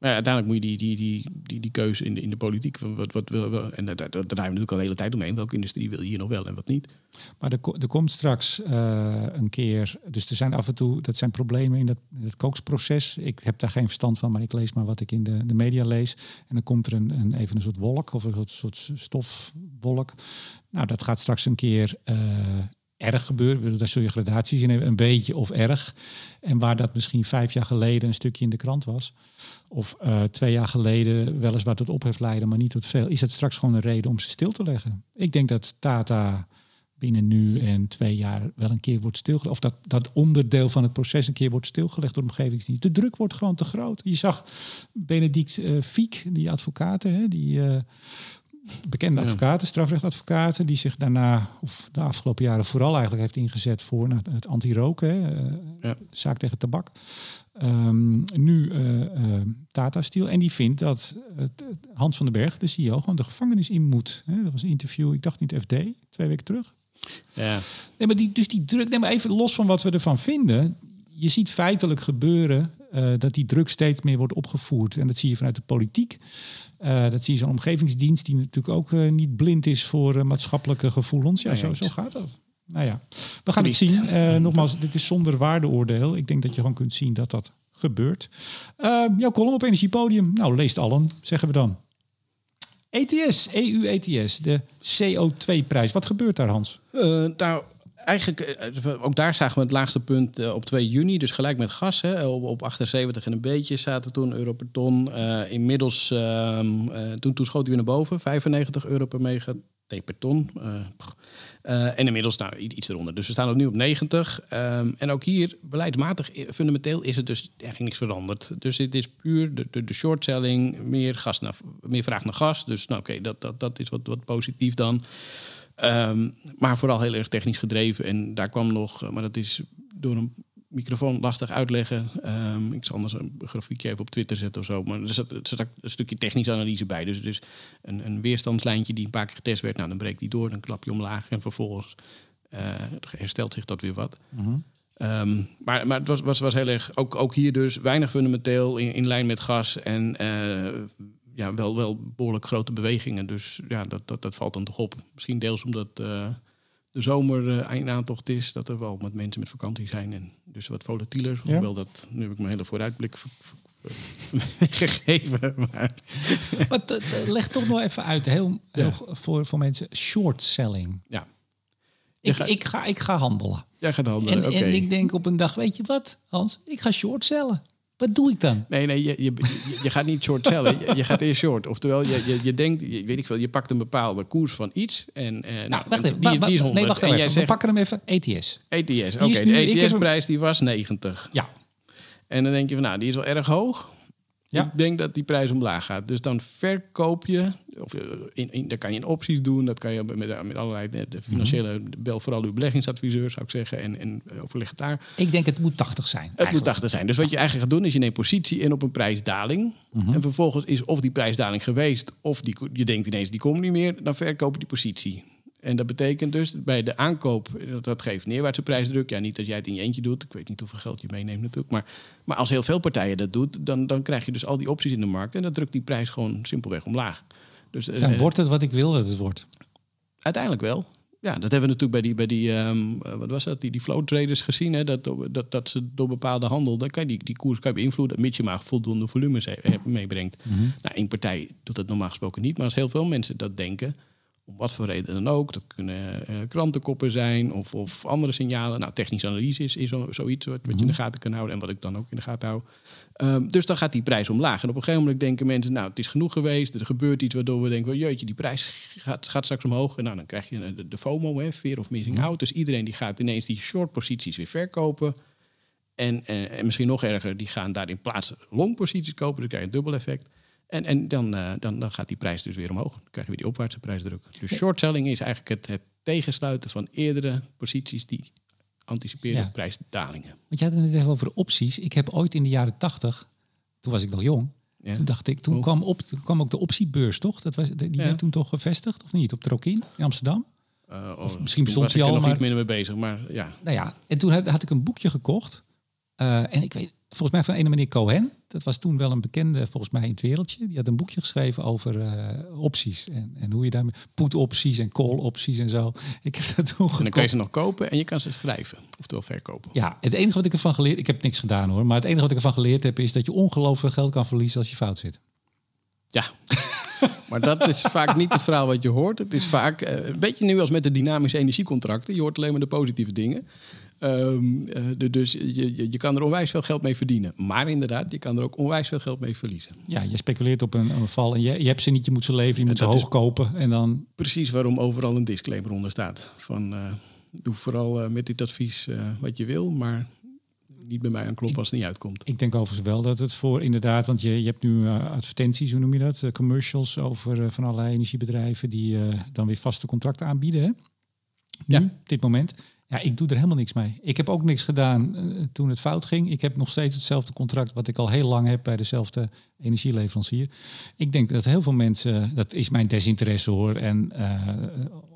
maar uiteindelijk moet je die, die, die, die, keuze in de, in de politiek. Wat, wat, wil, en daar, hebben we natuurlijk al de hele tijd omheen. Welke industrie wil je hier nog wel en wat niet? Maar er, er komt straks uh, een keer. Dus er zijn af en toe. Dat zijn problemen in dat, het kooksproces. Ik heb daar geen verstand van, maar ik lees maar wat ik in de, de media lees. En dan komt er een, een, even een soort wolk of een soort, soort stofwolk. Nou, dat gaat straks een keer. Uh, erg gebeuren. Daar zul je gradaties in hebben, een beetje of erg. En waar dat misschien vijf jaar geleden een stukje in de krant was, of uh, twee jaar geleden weliswaar tot ophef leiden, maar niet tot veel, is het straks gewoon een reden om ze stil te leggen. Ik denk dat Tata binnen nu en twee jaar wel een keer wordt stilgelegd. Of dat, dat onderdeel van het proces een keer wordt stilgelegd door de omgevingsdienst. De druk wordt gewoon te groot. Je zag Benedict uh, Fiek, die advocaten, hè, die uh, bekende advocaten, strafrechtadvocaten, die zich daarna, of de afgelopen jaren vooral eigenlijk heeft ingezet voor nou, het anti-roken, uh, ja. zaak tegen tabak. Um, nu uh, Tata Steel. En die vindt dat Hans van den Berg, de CEO, gewoon de gevangenis in moet. Hè, dat was een interview, ik dacht niet FD, twee weken terug. Ja. Nee, maar die, dus die druk, neem maar even los van wat we ervan vinden. Je ziet feitelijk gebeuren uh, dat die druk steeds meer wordt opgevoerd. En dat zie je vanuit de politiek. Uh, dat zie je zo'n omgevingsdienst die natuurlijk ook uh, niet blind is voor uh, maatschappelijke gevoelens. Ja, zo, zo gaat dat. Nou ja, we gaan Triest. het zien. nogmaals, dit is zonder waardeoordeel. Ik denk dat je gewoon kunt zien dat dat gebeurt. jouw column op Energiepodium. Nou, leest allen, zeggen we dan. ETS, EU-ETS, de CO2-prijs. Wat gebeurt daar, Hans? nou, eigenlijk, eh, ook daar zagen we het laagste punt eh, op 2 juni. Dus gelijk met gas. Hè, op, op 78 en een beetje zaten toen euro per ton. Uh, inmiddels, uh, toen, toen schoot hij weer naar boven. 95 euro per mega per ton. en inmiddels nou, iets eronder. Dus we staan nu op 90. Um, en ook hier, beleidsmatig, fundamenteel is het dus eigenlijk niks veranderd. Dus het is puur de, de, de meer, gas naar, meer vraag naar gas. Dus nou, oké, dat, dat, dat is wat, wat positief dan. Um, maar vooral heel erg technisch gedreven. En daar kwam nog, eh, maar dat is door een microfoon lastig uitleggen. Um, ik zal anders een grafiekje even op Twitter zetten of zo. Maar er zat, er zat een stukje technische analyse bij. Dus, dus een, een weerstandslijntje die een paar keer getest werd. Nou, dan breekt die door, dan klap je omlaag. En vervolgens uh, herstelt zich dat weer wat. Mm -hmm. um, maar, maar het was, was, was heel erg, ook, ook hier dus, weinig fundamenteel in, in lijn met gas. En uh, ja, wel, wel behoorlijk grote bewegingen. Dus ja, dat, dat, dat valt dan toch op. Misschien deels omdat uh, de zomer uh, eindaantocht is. Dat er wel met mensen met vakantie zijn. En dus wat volatieler. Ja. Hoewel dat, nu heb ik mijn hele vooruitblik gegeven. Maar, maar leg toch nog even uit, heel, heel ja. voor, voor mensen, short selling. Ja. Ik, ga, ik, ga, ik ga handelen. Jij gaat handelen, en, okay. en ik denk op een dag, weet je wat, Hans? Ik ga short sellen. Wat doe ik dan? Nee, nee, je, je, je gaat niet short sellen. Je, je, gaat eerst short. Oftewel, je, je, je denkt, je, weet ik veel, je pakt een bepaalde koers van iets. En, uh, nou, nou, wacht even. Die, die is 100. Nee, wacht even. Zegt, We pakken hem even. ETS. ETS, oké. Okay, de ETS-prijs die was 90. Ja. En dan denk je van, nou, die is wel erg hoog. Ja. Ik denk dat die prijs omlaag gaat. Dus dan verkoop je, of eh, in, in, daar kan je in opties doen, dat kan je met, met allerlei de financiële, mm -hmm. bel vooral uw beleggingsadviseur zou ik zeggen, en, en overleg het daar. Ik denk het moet 80 zijn. Het eigenlijk. moet 80 zijn. Dus wat je eigenlijk gaat doen is je neemt positie in op een prijsdaling. Mm -hmm. En vervolgens is of die prijsdaling geweest, of die, je denkt ineens die komt niet meer, dan verkoop je die positie. En dat betekent dus bij de aankoop, dat, dat geeft neerwaartse prijsdruk. Ja, niet als jij het in je eentje doet. Ik weet niet hoeveel geld je meeneemt natuurlijk. Maar, maar als heel veel partijen dat doet, dan, dan krijg je dus al die opties in de markt. En dat drukt die prijs gewoon simpelweg omlaag. Dus, eh, Dan wordt het wat ik wil dat het wordt. Uiteindelijk wel. Ja, dat hebben we natuurlijk bij die, bij die ehm, eh, wat was dat, die, die flow traders gezien. Hè? Dat, dat, dat ze door bepaalde handel, dan kan je die, die koers kan je beïnvloeden, mits je maar voldoende volumes he- he- meebrengt. Nou, één partij doet dat normaal gesproken niet, maar als heel veel mensen dat denken, om wat voor reden dan ook, dat kunnen eh, krantenkoppen zijn of, of andere signalen. Nou, technische analyse is, is zo, zoiets wat, wat je in de gaten kan houden en wat ik dan ook in de gaten hou. Ehm, dus dan gaat die prijs omlaag. En op een gegeven moment denken mensen, nou, het is genoeg geweest. Er gebeurt iets waardoor we denken, well, jeetje, die prijs gaat, gaat straks omhoog. En nou, dan krijg je de, de FOMO, hè, fear of missing out. Dus iedereen die gaat ineens die short posities weer verkopen. En, en, en misschien nog erger, die gaan daar in plaats long posities kopen. Dan krijg je een dubbel effect. En, en dan, eh, dan, dan gaat die prijs dus weer omhoog. Dan krijg je weer die opwaartse prijsdruk. Dus short selling is eigenlijk het, het tegensluiten van eerdere posities die anticiperen Ja. op prijsdalingen. Want je had het net even over opties. Ik heb ooit in de jaren tachtig, toen was ik nog jong. Ja. Toen dacht ik, toen Oh. kwam, op, toen kwam ook de optiebeurs, toch? Dat was, die Ja. werd toen toch gevestigd, of niet? Op Trokin in Amsterdam? Uh, Of misschien bestond er al, nog maar- niet minder mee bezig. Maar ja, Nou ja, en toen had, had ik een boekje gekocht. Eh, en ik weet, volgens mij van een meneer Cohen. Dat was toen wel een bekende, volgens mij in het wereldje. Die had een boekje geschreven over eh, opties. En, en hoe je daarmee, put opties en call opties en zo. Ik heb dat toen en dan kan je ze nog kopen en je kan ze schrijven. Oftewel verkopen. Ja, het enige wat ik ervan geleerd, ik heb niks gedaan hoor. Maar het enige wat ik ervan geleerd heb, is dat je ongelooflijk veel geld kan verliezen als je fout zit. Ja. maar dat is vaak niet het verhaal wat je hoort. Het is vaak eh, een beetje nu als met de dynamische energiecontracten. Je hoort alleen maar de positieve dingen. Ehm, eh, de- dus je, je, je kan er onwijs veel geld mee verdienen. Maar inderdaad, je kan er ook onwijs veel geld mee verliezen. Ja, je speculeert op een, een val en je, je hebt ze niet, je moet ze leveren, je moet ze hoog kopen. En dan, Precies waarom overal een disclaimer onder staat. Van, eh, doe vooral eh, met dit advies wat je wil, maar niet bij mij aan kloppen als het niet uitkomt. ik denk overigens wel dat het voor inderdaad, want je, je hebt nu advertenties, hoe noem je dat? Commercials over van allerlei energiebedrijven die dan weer vaste contracten aanbieden. Hè? Nu, Ja. op dit moment. Ja, ik doe er helemaal niks mee. Ik heb ook niks gedaan eh, toen het fout ging. Ik heb nog steeds hetzelfde contract wat ik al heel lang heb bij dezelfde energieleverancier. Ik denk dat heel veel mensen, dat is mijn desinteresse hoor, en eh,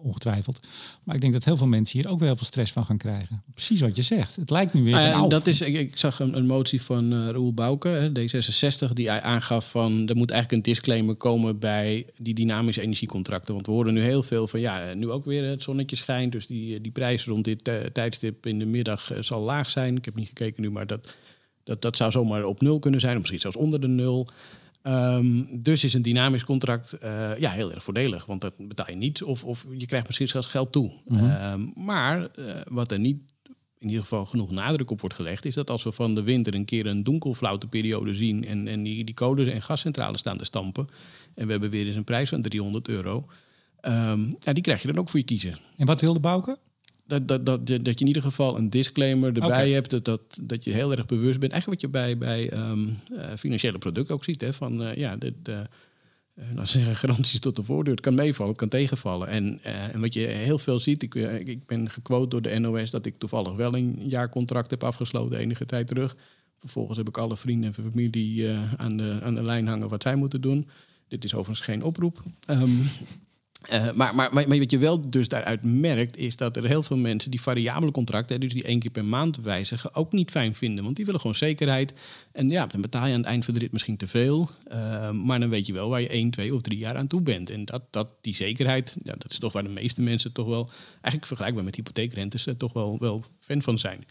ongetwijfeld. Maar ik denk dat heel veel mensen hier ook wel heel veel stress van gaan krijgen. Precies wat je zegt. Het lijkt nu weer van, nou, dat is, ik, ik zag een, een motie van eh Roel Bouke, hè, D66, die hij aangaf van er moet eigenlijk een disclaimer komen bij die dynamische energiecontracten. Want we horen nu heel veel van ja, nu ook weer het zonnetje schijnt, dus die, die prijs rond dit tijdstip in de middag eh, zal laag zijn. Ik heb niet gekeken nu, maar dat, dat, dat zou zomaar op nul kunnen zijn, of misschien zelfs onder de nul. Ehm, dus is een dynamisch contract eh, ja, heel erg voordelig, want dan betaal je niets of, of je krijgt misschien zelfs geld toe. Ehm, maar eh, wat er niet in ieder geval genoeg nadruk op wordt gelegd, is dat als we van de winter een keer een donkelflaute periode zien en, en die, die kolen en gascentrales staan te stampen en we hebben weer eens een prijs van 300 euro, ehm, ja, die krijg je dan ook voor je kiezen. En wat wilde Bouke? Dat, dat, dat, dat je in ieder geval een disclaimer erbij hebt. Dat, dat, dat je heel erg bewust bent. Eigenlijk wat je bij, bij ehm, eh, financiële producten ook ziet. Hè, van eh, ja, dit, laten we zeggen, garanties tot de voordeur. Het kan meevallen, het kan tegenvallen. En, en wat je heel veel ziet, ik, ik- ik ben gequote door de NOS dat ik toevallig wel een jaarcontract heb afgesloten enige tijd terug. Vervolgens heb ik alle vrienden en familie aan, de, aan de lijn hangen wat zij moeten doen. Dit is overigens geen oproep. Ehm, eh, maar, maar, maar, wat je wel dus daaruit merkt, is dat er heel veel mensen die variabele contracten, dus die één keer per maand wijzigen, ook niet fijn vinden. Want die willen gewoon zekerheid. En ja, dan betaal je aan het eind van de rit misschien te veel. eh, maar dan weet je wel waar je één, twee of drie jaar aan toe bent. En dat, dat, die zekerheid, ja, dat is toch waar de meeste mensen toch wel, eigenlijk vergelijkbaar met hypotheekrentes, er toch wel, wel fan van zijn.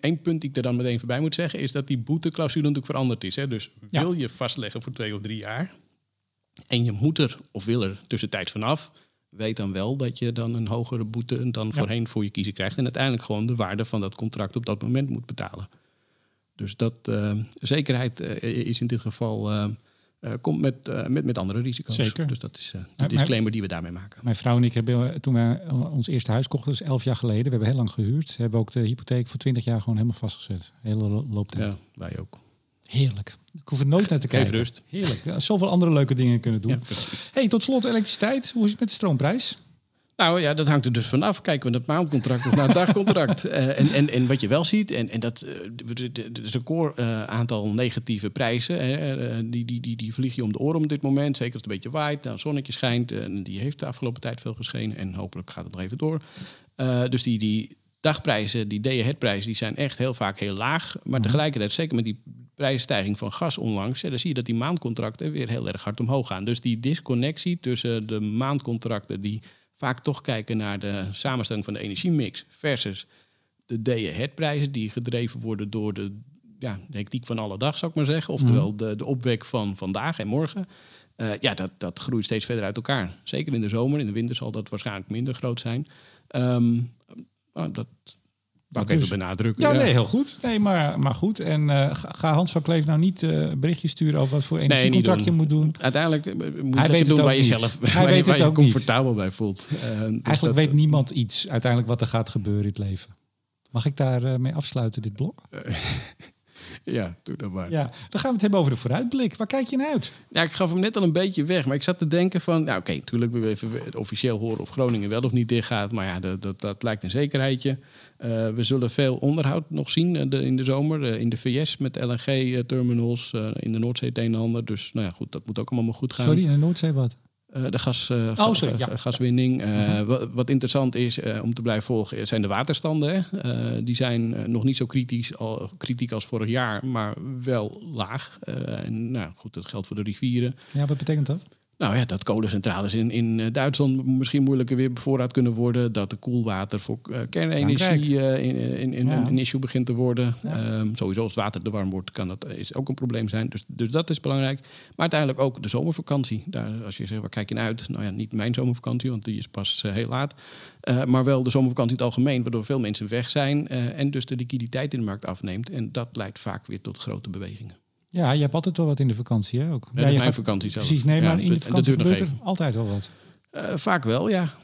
Eén punt die ik er dan meteen voorbij moet zeggen, is dat die boeteclausule natuurlijk veranderd is. Hè? Dus Ja. wil je vastleggen voor twee of drie jaar, en je moet er of wil er tussentijds vanaf, weet dan wel dat je dan een hogere boete dan voorheen voor je kiezen krijgt. En uiteindelijk gewoon de waarde van dat contract op dat moment moet betalen. Dus dat eh, zekerheid eh, is in dit geval eh, komt met, met, met andere risico's. Zeker. Dus dat is de disclaimer die we daarmee maken. Mijn vrouw en ik hebben toen wij eh, ons eerste huis kochten, dus elf jaar geleden, we hebben heel lang gehuurd, hebben ook de hypotheek voor 20 jaar gewoon helemaal vastgezet. Hele lo- looptijd. Ja, wij ook. Heerlijk. Ik hoef er nooit naar te kijken. rust. Heerlijk. Ja, zoveel andere leuke dingen kunnen doen. Ja, hey, tot slot elektriciteit. Hoe is het met de stroomprijs? Nou ja, dat hangt er dus vanaf. Kijken we naar het maandcontract of naar het dagcontract. Uh, en, en, en wat je wel ziet, en, en dat het record uh, aantal negatieve prijzen, uh, die, die, die, die vlieg je om de oren op dit moment. Zeker als het een beetje waait, nou, zonnetje schijnt. En die heeft de afgelopen tijd veel geschenen en hopelijk gaat het nog even door. dus die, die dagprijzen, die day-ahead-prijzen, die zijn echt heel vaak heel laag. Maar tegelijkertijd, zeker met die prijsstijging van gas onlangs, dan zie je dat die maandcontracten weer heel erg hard omhoog gaan. Dus die disconnectie tussen de maandcontracten die vaak toch kijken naar de samenstelling van de energiemix versus de day prijzen die gedreven worden door de, ja, de hectiek van alle dag, zou ik maar zeggen. Oftewel mhm. de, de opwek van vandaag en morgen. Uh, ja, dat, dat groeit steeds verder uit elkaar. Zeker in de zomer. In de winter zal dat waarschijnlijk minder groot zijn. Um, dat, Wou ik even benadrukken. Ja, nee, heel goed. Nee, maar, maar goed. En uh, ga Hans van Kleef nou niet uh, berichtjes sturen over wat voor energiecontract je moet doen. Uiteindelijk eh, moet Hij weet doen waar je zelf Hij waar, weet waar het je ook comfortabel niet. bij voelt. Uh, dus Eigenlijk weet niemand iets uiteindelijk wat er gaat gebeuren in het leven. Mag ik daar mee afsluiten, dit blok? Ja, doe dat maar. Ja, dan gaan we het hebben over de vooruitblik. Waar kijk je naar uit? Ja, ik gaf hem net al een beetje weg. Maar ik zat te denken van... Nou, oké, natuurlijk we even officieel horen of Groningen wel of niet dicht gaat. Maar ja, dat, dat, dat lijkt een zekerheidje. Uh, we zullen veel onderhoud nog zien uh, de, in de zomer. Uh, in de VS met LNG-terminals. in de Noordzee het een en ander. Dus nou ja, goed, dat moet ook allemaal goed gaan. Sorry, in de Noordzee wat? Eh, de gas, uh, oh, sorry, ja. gaswinning. Uh, wat, wat, interessant is om te blijven volgen, zijn de waterstanden. die zijn nog niet zo kritisch, al, kritiek als vorig jaar, maar wel laag. en, nou, goed, dat geldt voor de rivieren. Ja, wat betekent dat? Nou ja, dat kolencentrales in, in eh, Duitsland misschien moeilijker weer bevoorraad kunnen worden. Dat de koelwater voor uh, kernenergie uh, in, in, in een issue begint te worden. Um, sowieso als het water te warm wordt, kan dat is ook een probleem zijn. Dus, dus dat is belangrijk. Maar uiteindelijk ook de zomervakantie. Daar, als je zegt, waar kijk je naar uit? Nou ja, niet mijn zomervakantie, want die is pas heel laat. maar wel de zomervakantie in het algemeen, waardoor veel mensen weg zijn. en dus de liquiditeit in de markt afneemt. En dat leidt vaak weer tot grote bewegingen. Ja, je hebt altijd wel wat in de vakantie, hè? Ook. Ja, mijn vakantie zelf. Precies, nee, maar in de vakantie gebeurt er altijd wel wat. Uh, vaak wel, ja.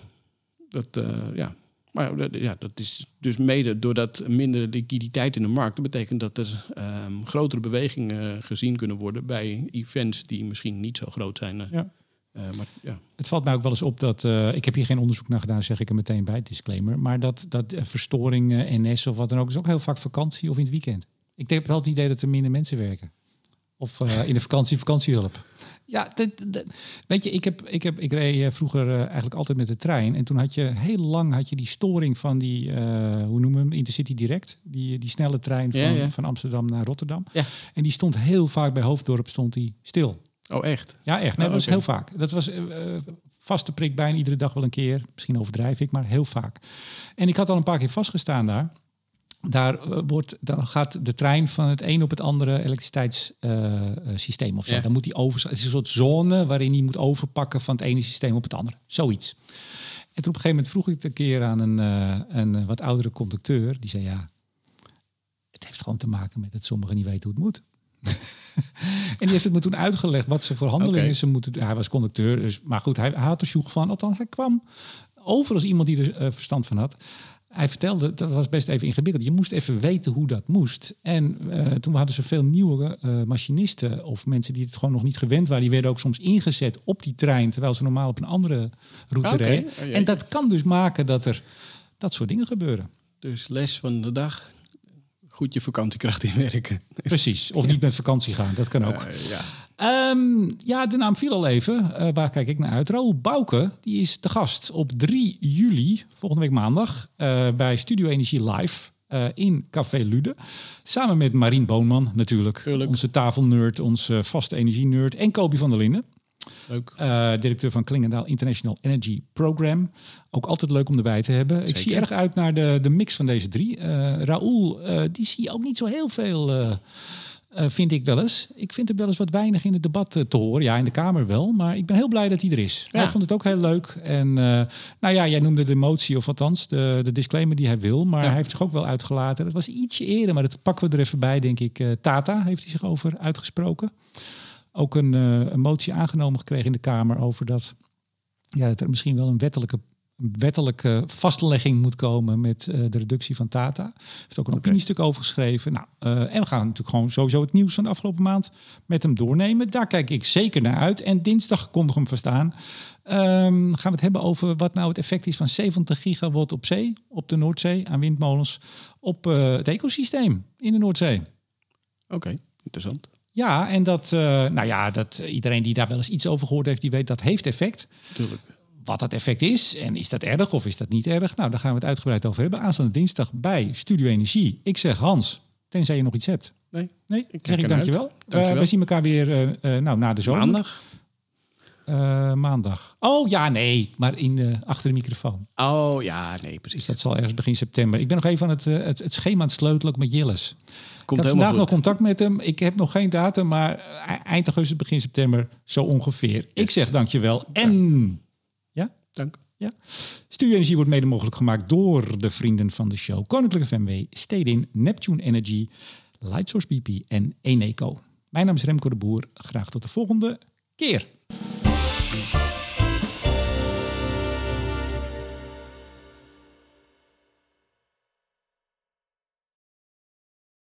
Dat, uh, ja. Maar ja, dat is dus mede doordat minder liquiditeit in de markt. Dat betekent dat er um, grotere bewegingen gezien kunnen worden bij events die misschien niet zo groot zijn. Uh, ja. maar, ja. Het valt mij ook wel eens op dat, ik heb hier geen onderzoek naar gedaan, zeg ik er meteen bij, disclaimer. Maar dat, dat verstoringen, NS of wat dan ook, is ook heel vaak vakantie of in het weekend. Ik heb wel het idee dat er minder mensen werken. Of uh, in de vakantie vakantiehulp. Ja, weet je, ik, heb, ik, heb, ik reed eh, vroeger uh, eigenlijk altijd met de trein. En toen had je heel lang had je die storing van die, uh, hoe noemen we hem, Intercity Direct. Die, die snelle trein van, ja, ja. van Amsterdam naar Rotterdam. Ja. En die stond heel vaak bij Hoofddorp stond die stil. Oh, echt? Ja, echt. Nee, oh, dat was heel vaak. Dat was vaste prik bijna iedere dag wel een keer. Misschien overdrijf ik, maar heel vaak. En ik had al een paar keer vastgestaan daar, eh, wordt, dan gaat de trein van het een op het andere elektriciteitssysteem uh, of zo. Dan moet die over. Het is een soort zone waarin hij moet overpakken van het ene systeem op het andere. Zoiets. En toen op een gegeven moment vroeg ik het een keer aan een, uh, een wat oudere conducteur. Die zei ja, het heeft gewoon te maken met dat sommigen niet weten hoe het moet. en die heeft het me toen uitgelegd wat ze voor handelingen ze moeten Hij was conducteur, dus, maar goed, hij, hij had er sjoeg van. Althans, hij kwam over als iemand die er verstand van had hij vertelde, dat was best even ingewikkeld. Je moest even weten hoe dat moest. En uh, toen hadden ze veel nieuwe uh, machinisten of mensen die het gewoon nog niet gewend waren. Die werden ook soms ingezet op die trein, terwijl ze normaal op een andere route okay. reden. Oh, en dat kan dus maken dat er dat soort dingen gebeuren. Dus les van de dag, goed je vakantiekracht inwerken. Precies, of niet met vakantie gaan, dat kan ook. Uh, ja. Um, ja, de naam viel al even. Uh, waar kijk ik naar uit? Raoul Bouke die is te gast op 3 juli, volgende week maandag, uh, bij Studio Energie Live. Uh, in Café Lude. Samen met Marien Boonman natuurlijk. Tuurlijk. Onze tafelnerd, onze vaste energie-nerd. En Kobi van der Linden. Leuk. Uh, directeur van Klingendaal International Energy Program. Ook altijd leuk om erbij te hebben. Zeker. Ik zie erg uit naar de, de mix van deze drie. Uh, Raoul, die zie je ook niet zo heel veel uh, vind ik wel eens. Ik vind hem wel eens wat weinig in het debat uh, te horen. Ja, in de Kamer wel. Maar ik ben heel blij dat hij er is. Ja. Hij vond het ook heel leuk. En uh, nou ja, jij noemde de motie, of althans de, de disclaimer die hij wil. Maar ja. hij heeft zich ook wel uitgelaten. Dat was ietsje eerder, maar dat pakken we er even bij, denk ik. Tata heeft hij zich over uitgesproken. Ook een, een motie aangenomen gekregen in de Kamer over dat, ja, dat er misschien wel een wettelijke wettelijke vastlegging moet komen met eh, de reductie van Tata. Heeft ook een opiniestuk over geschreven. Nou, eh, en we gaan natuurlijk gewoon sowieso het nieuws van de afgelopen maand met hem doornemen. Daar kijk ik zeker naar uit. En dinsdag kondig hem verstaan. Ehm, gaan we het hebben over wat nou het effect is van 70 gigawatt op zee, op de Noordzee, aan windmolens, op eh, het ecosysteem in de Noordzee. Oké, interessant. Ja, en dat, nou ja, dat iedereen die daar wel eens iets over gehoord heeft, die weet dat heeft effect. Tuurlijk wat dat effect is en is dat erg of is dat niet erg? Nou, daar gaan we het uitgebreid over hebben. Aanstaande dinsdag bij Studio Energie. Ik zeg Hans, tenzij je nog iets hebt. Nee. Nee, ik zeg ik dankjewel. dankjewel. Uh, we zien elkaar weer uh, nou, na de zomer. Maandag? Uh, maandag. Oh ja, nee, maar in de, achter de microfoon. Oh ja, nee, precies. Dus dat zal ergens begin september. Ik ben nog even aan het, het, het schema aan het sleutelen met Jilles. Komt ik vandaag goed. nog contact met hem. Ik heb nog geen datum, maar eind augustus, begin september, zo ongeveer. Yes. Ik zeg dankjewel. En Dank. Ja. Studio Energie wordt mede mogelijk gemaakt door de vrienden van de show. Koninklijke FMW, Stedin, Neptune Energy, Lightsource BP en Eneco. Mijn naam is Remco de Boer. Graag tot de volgende keer.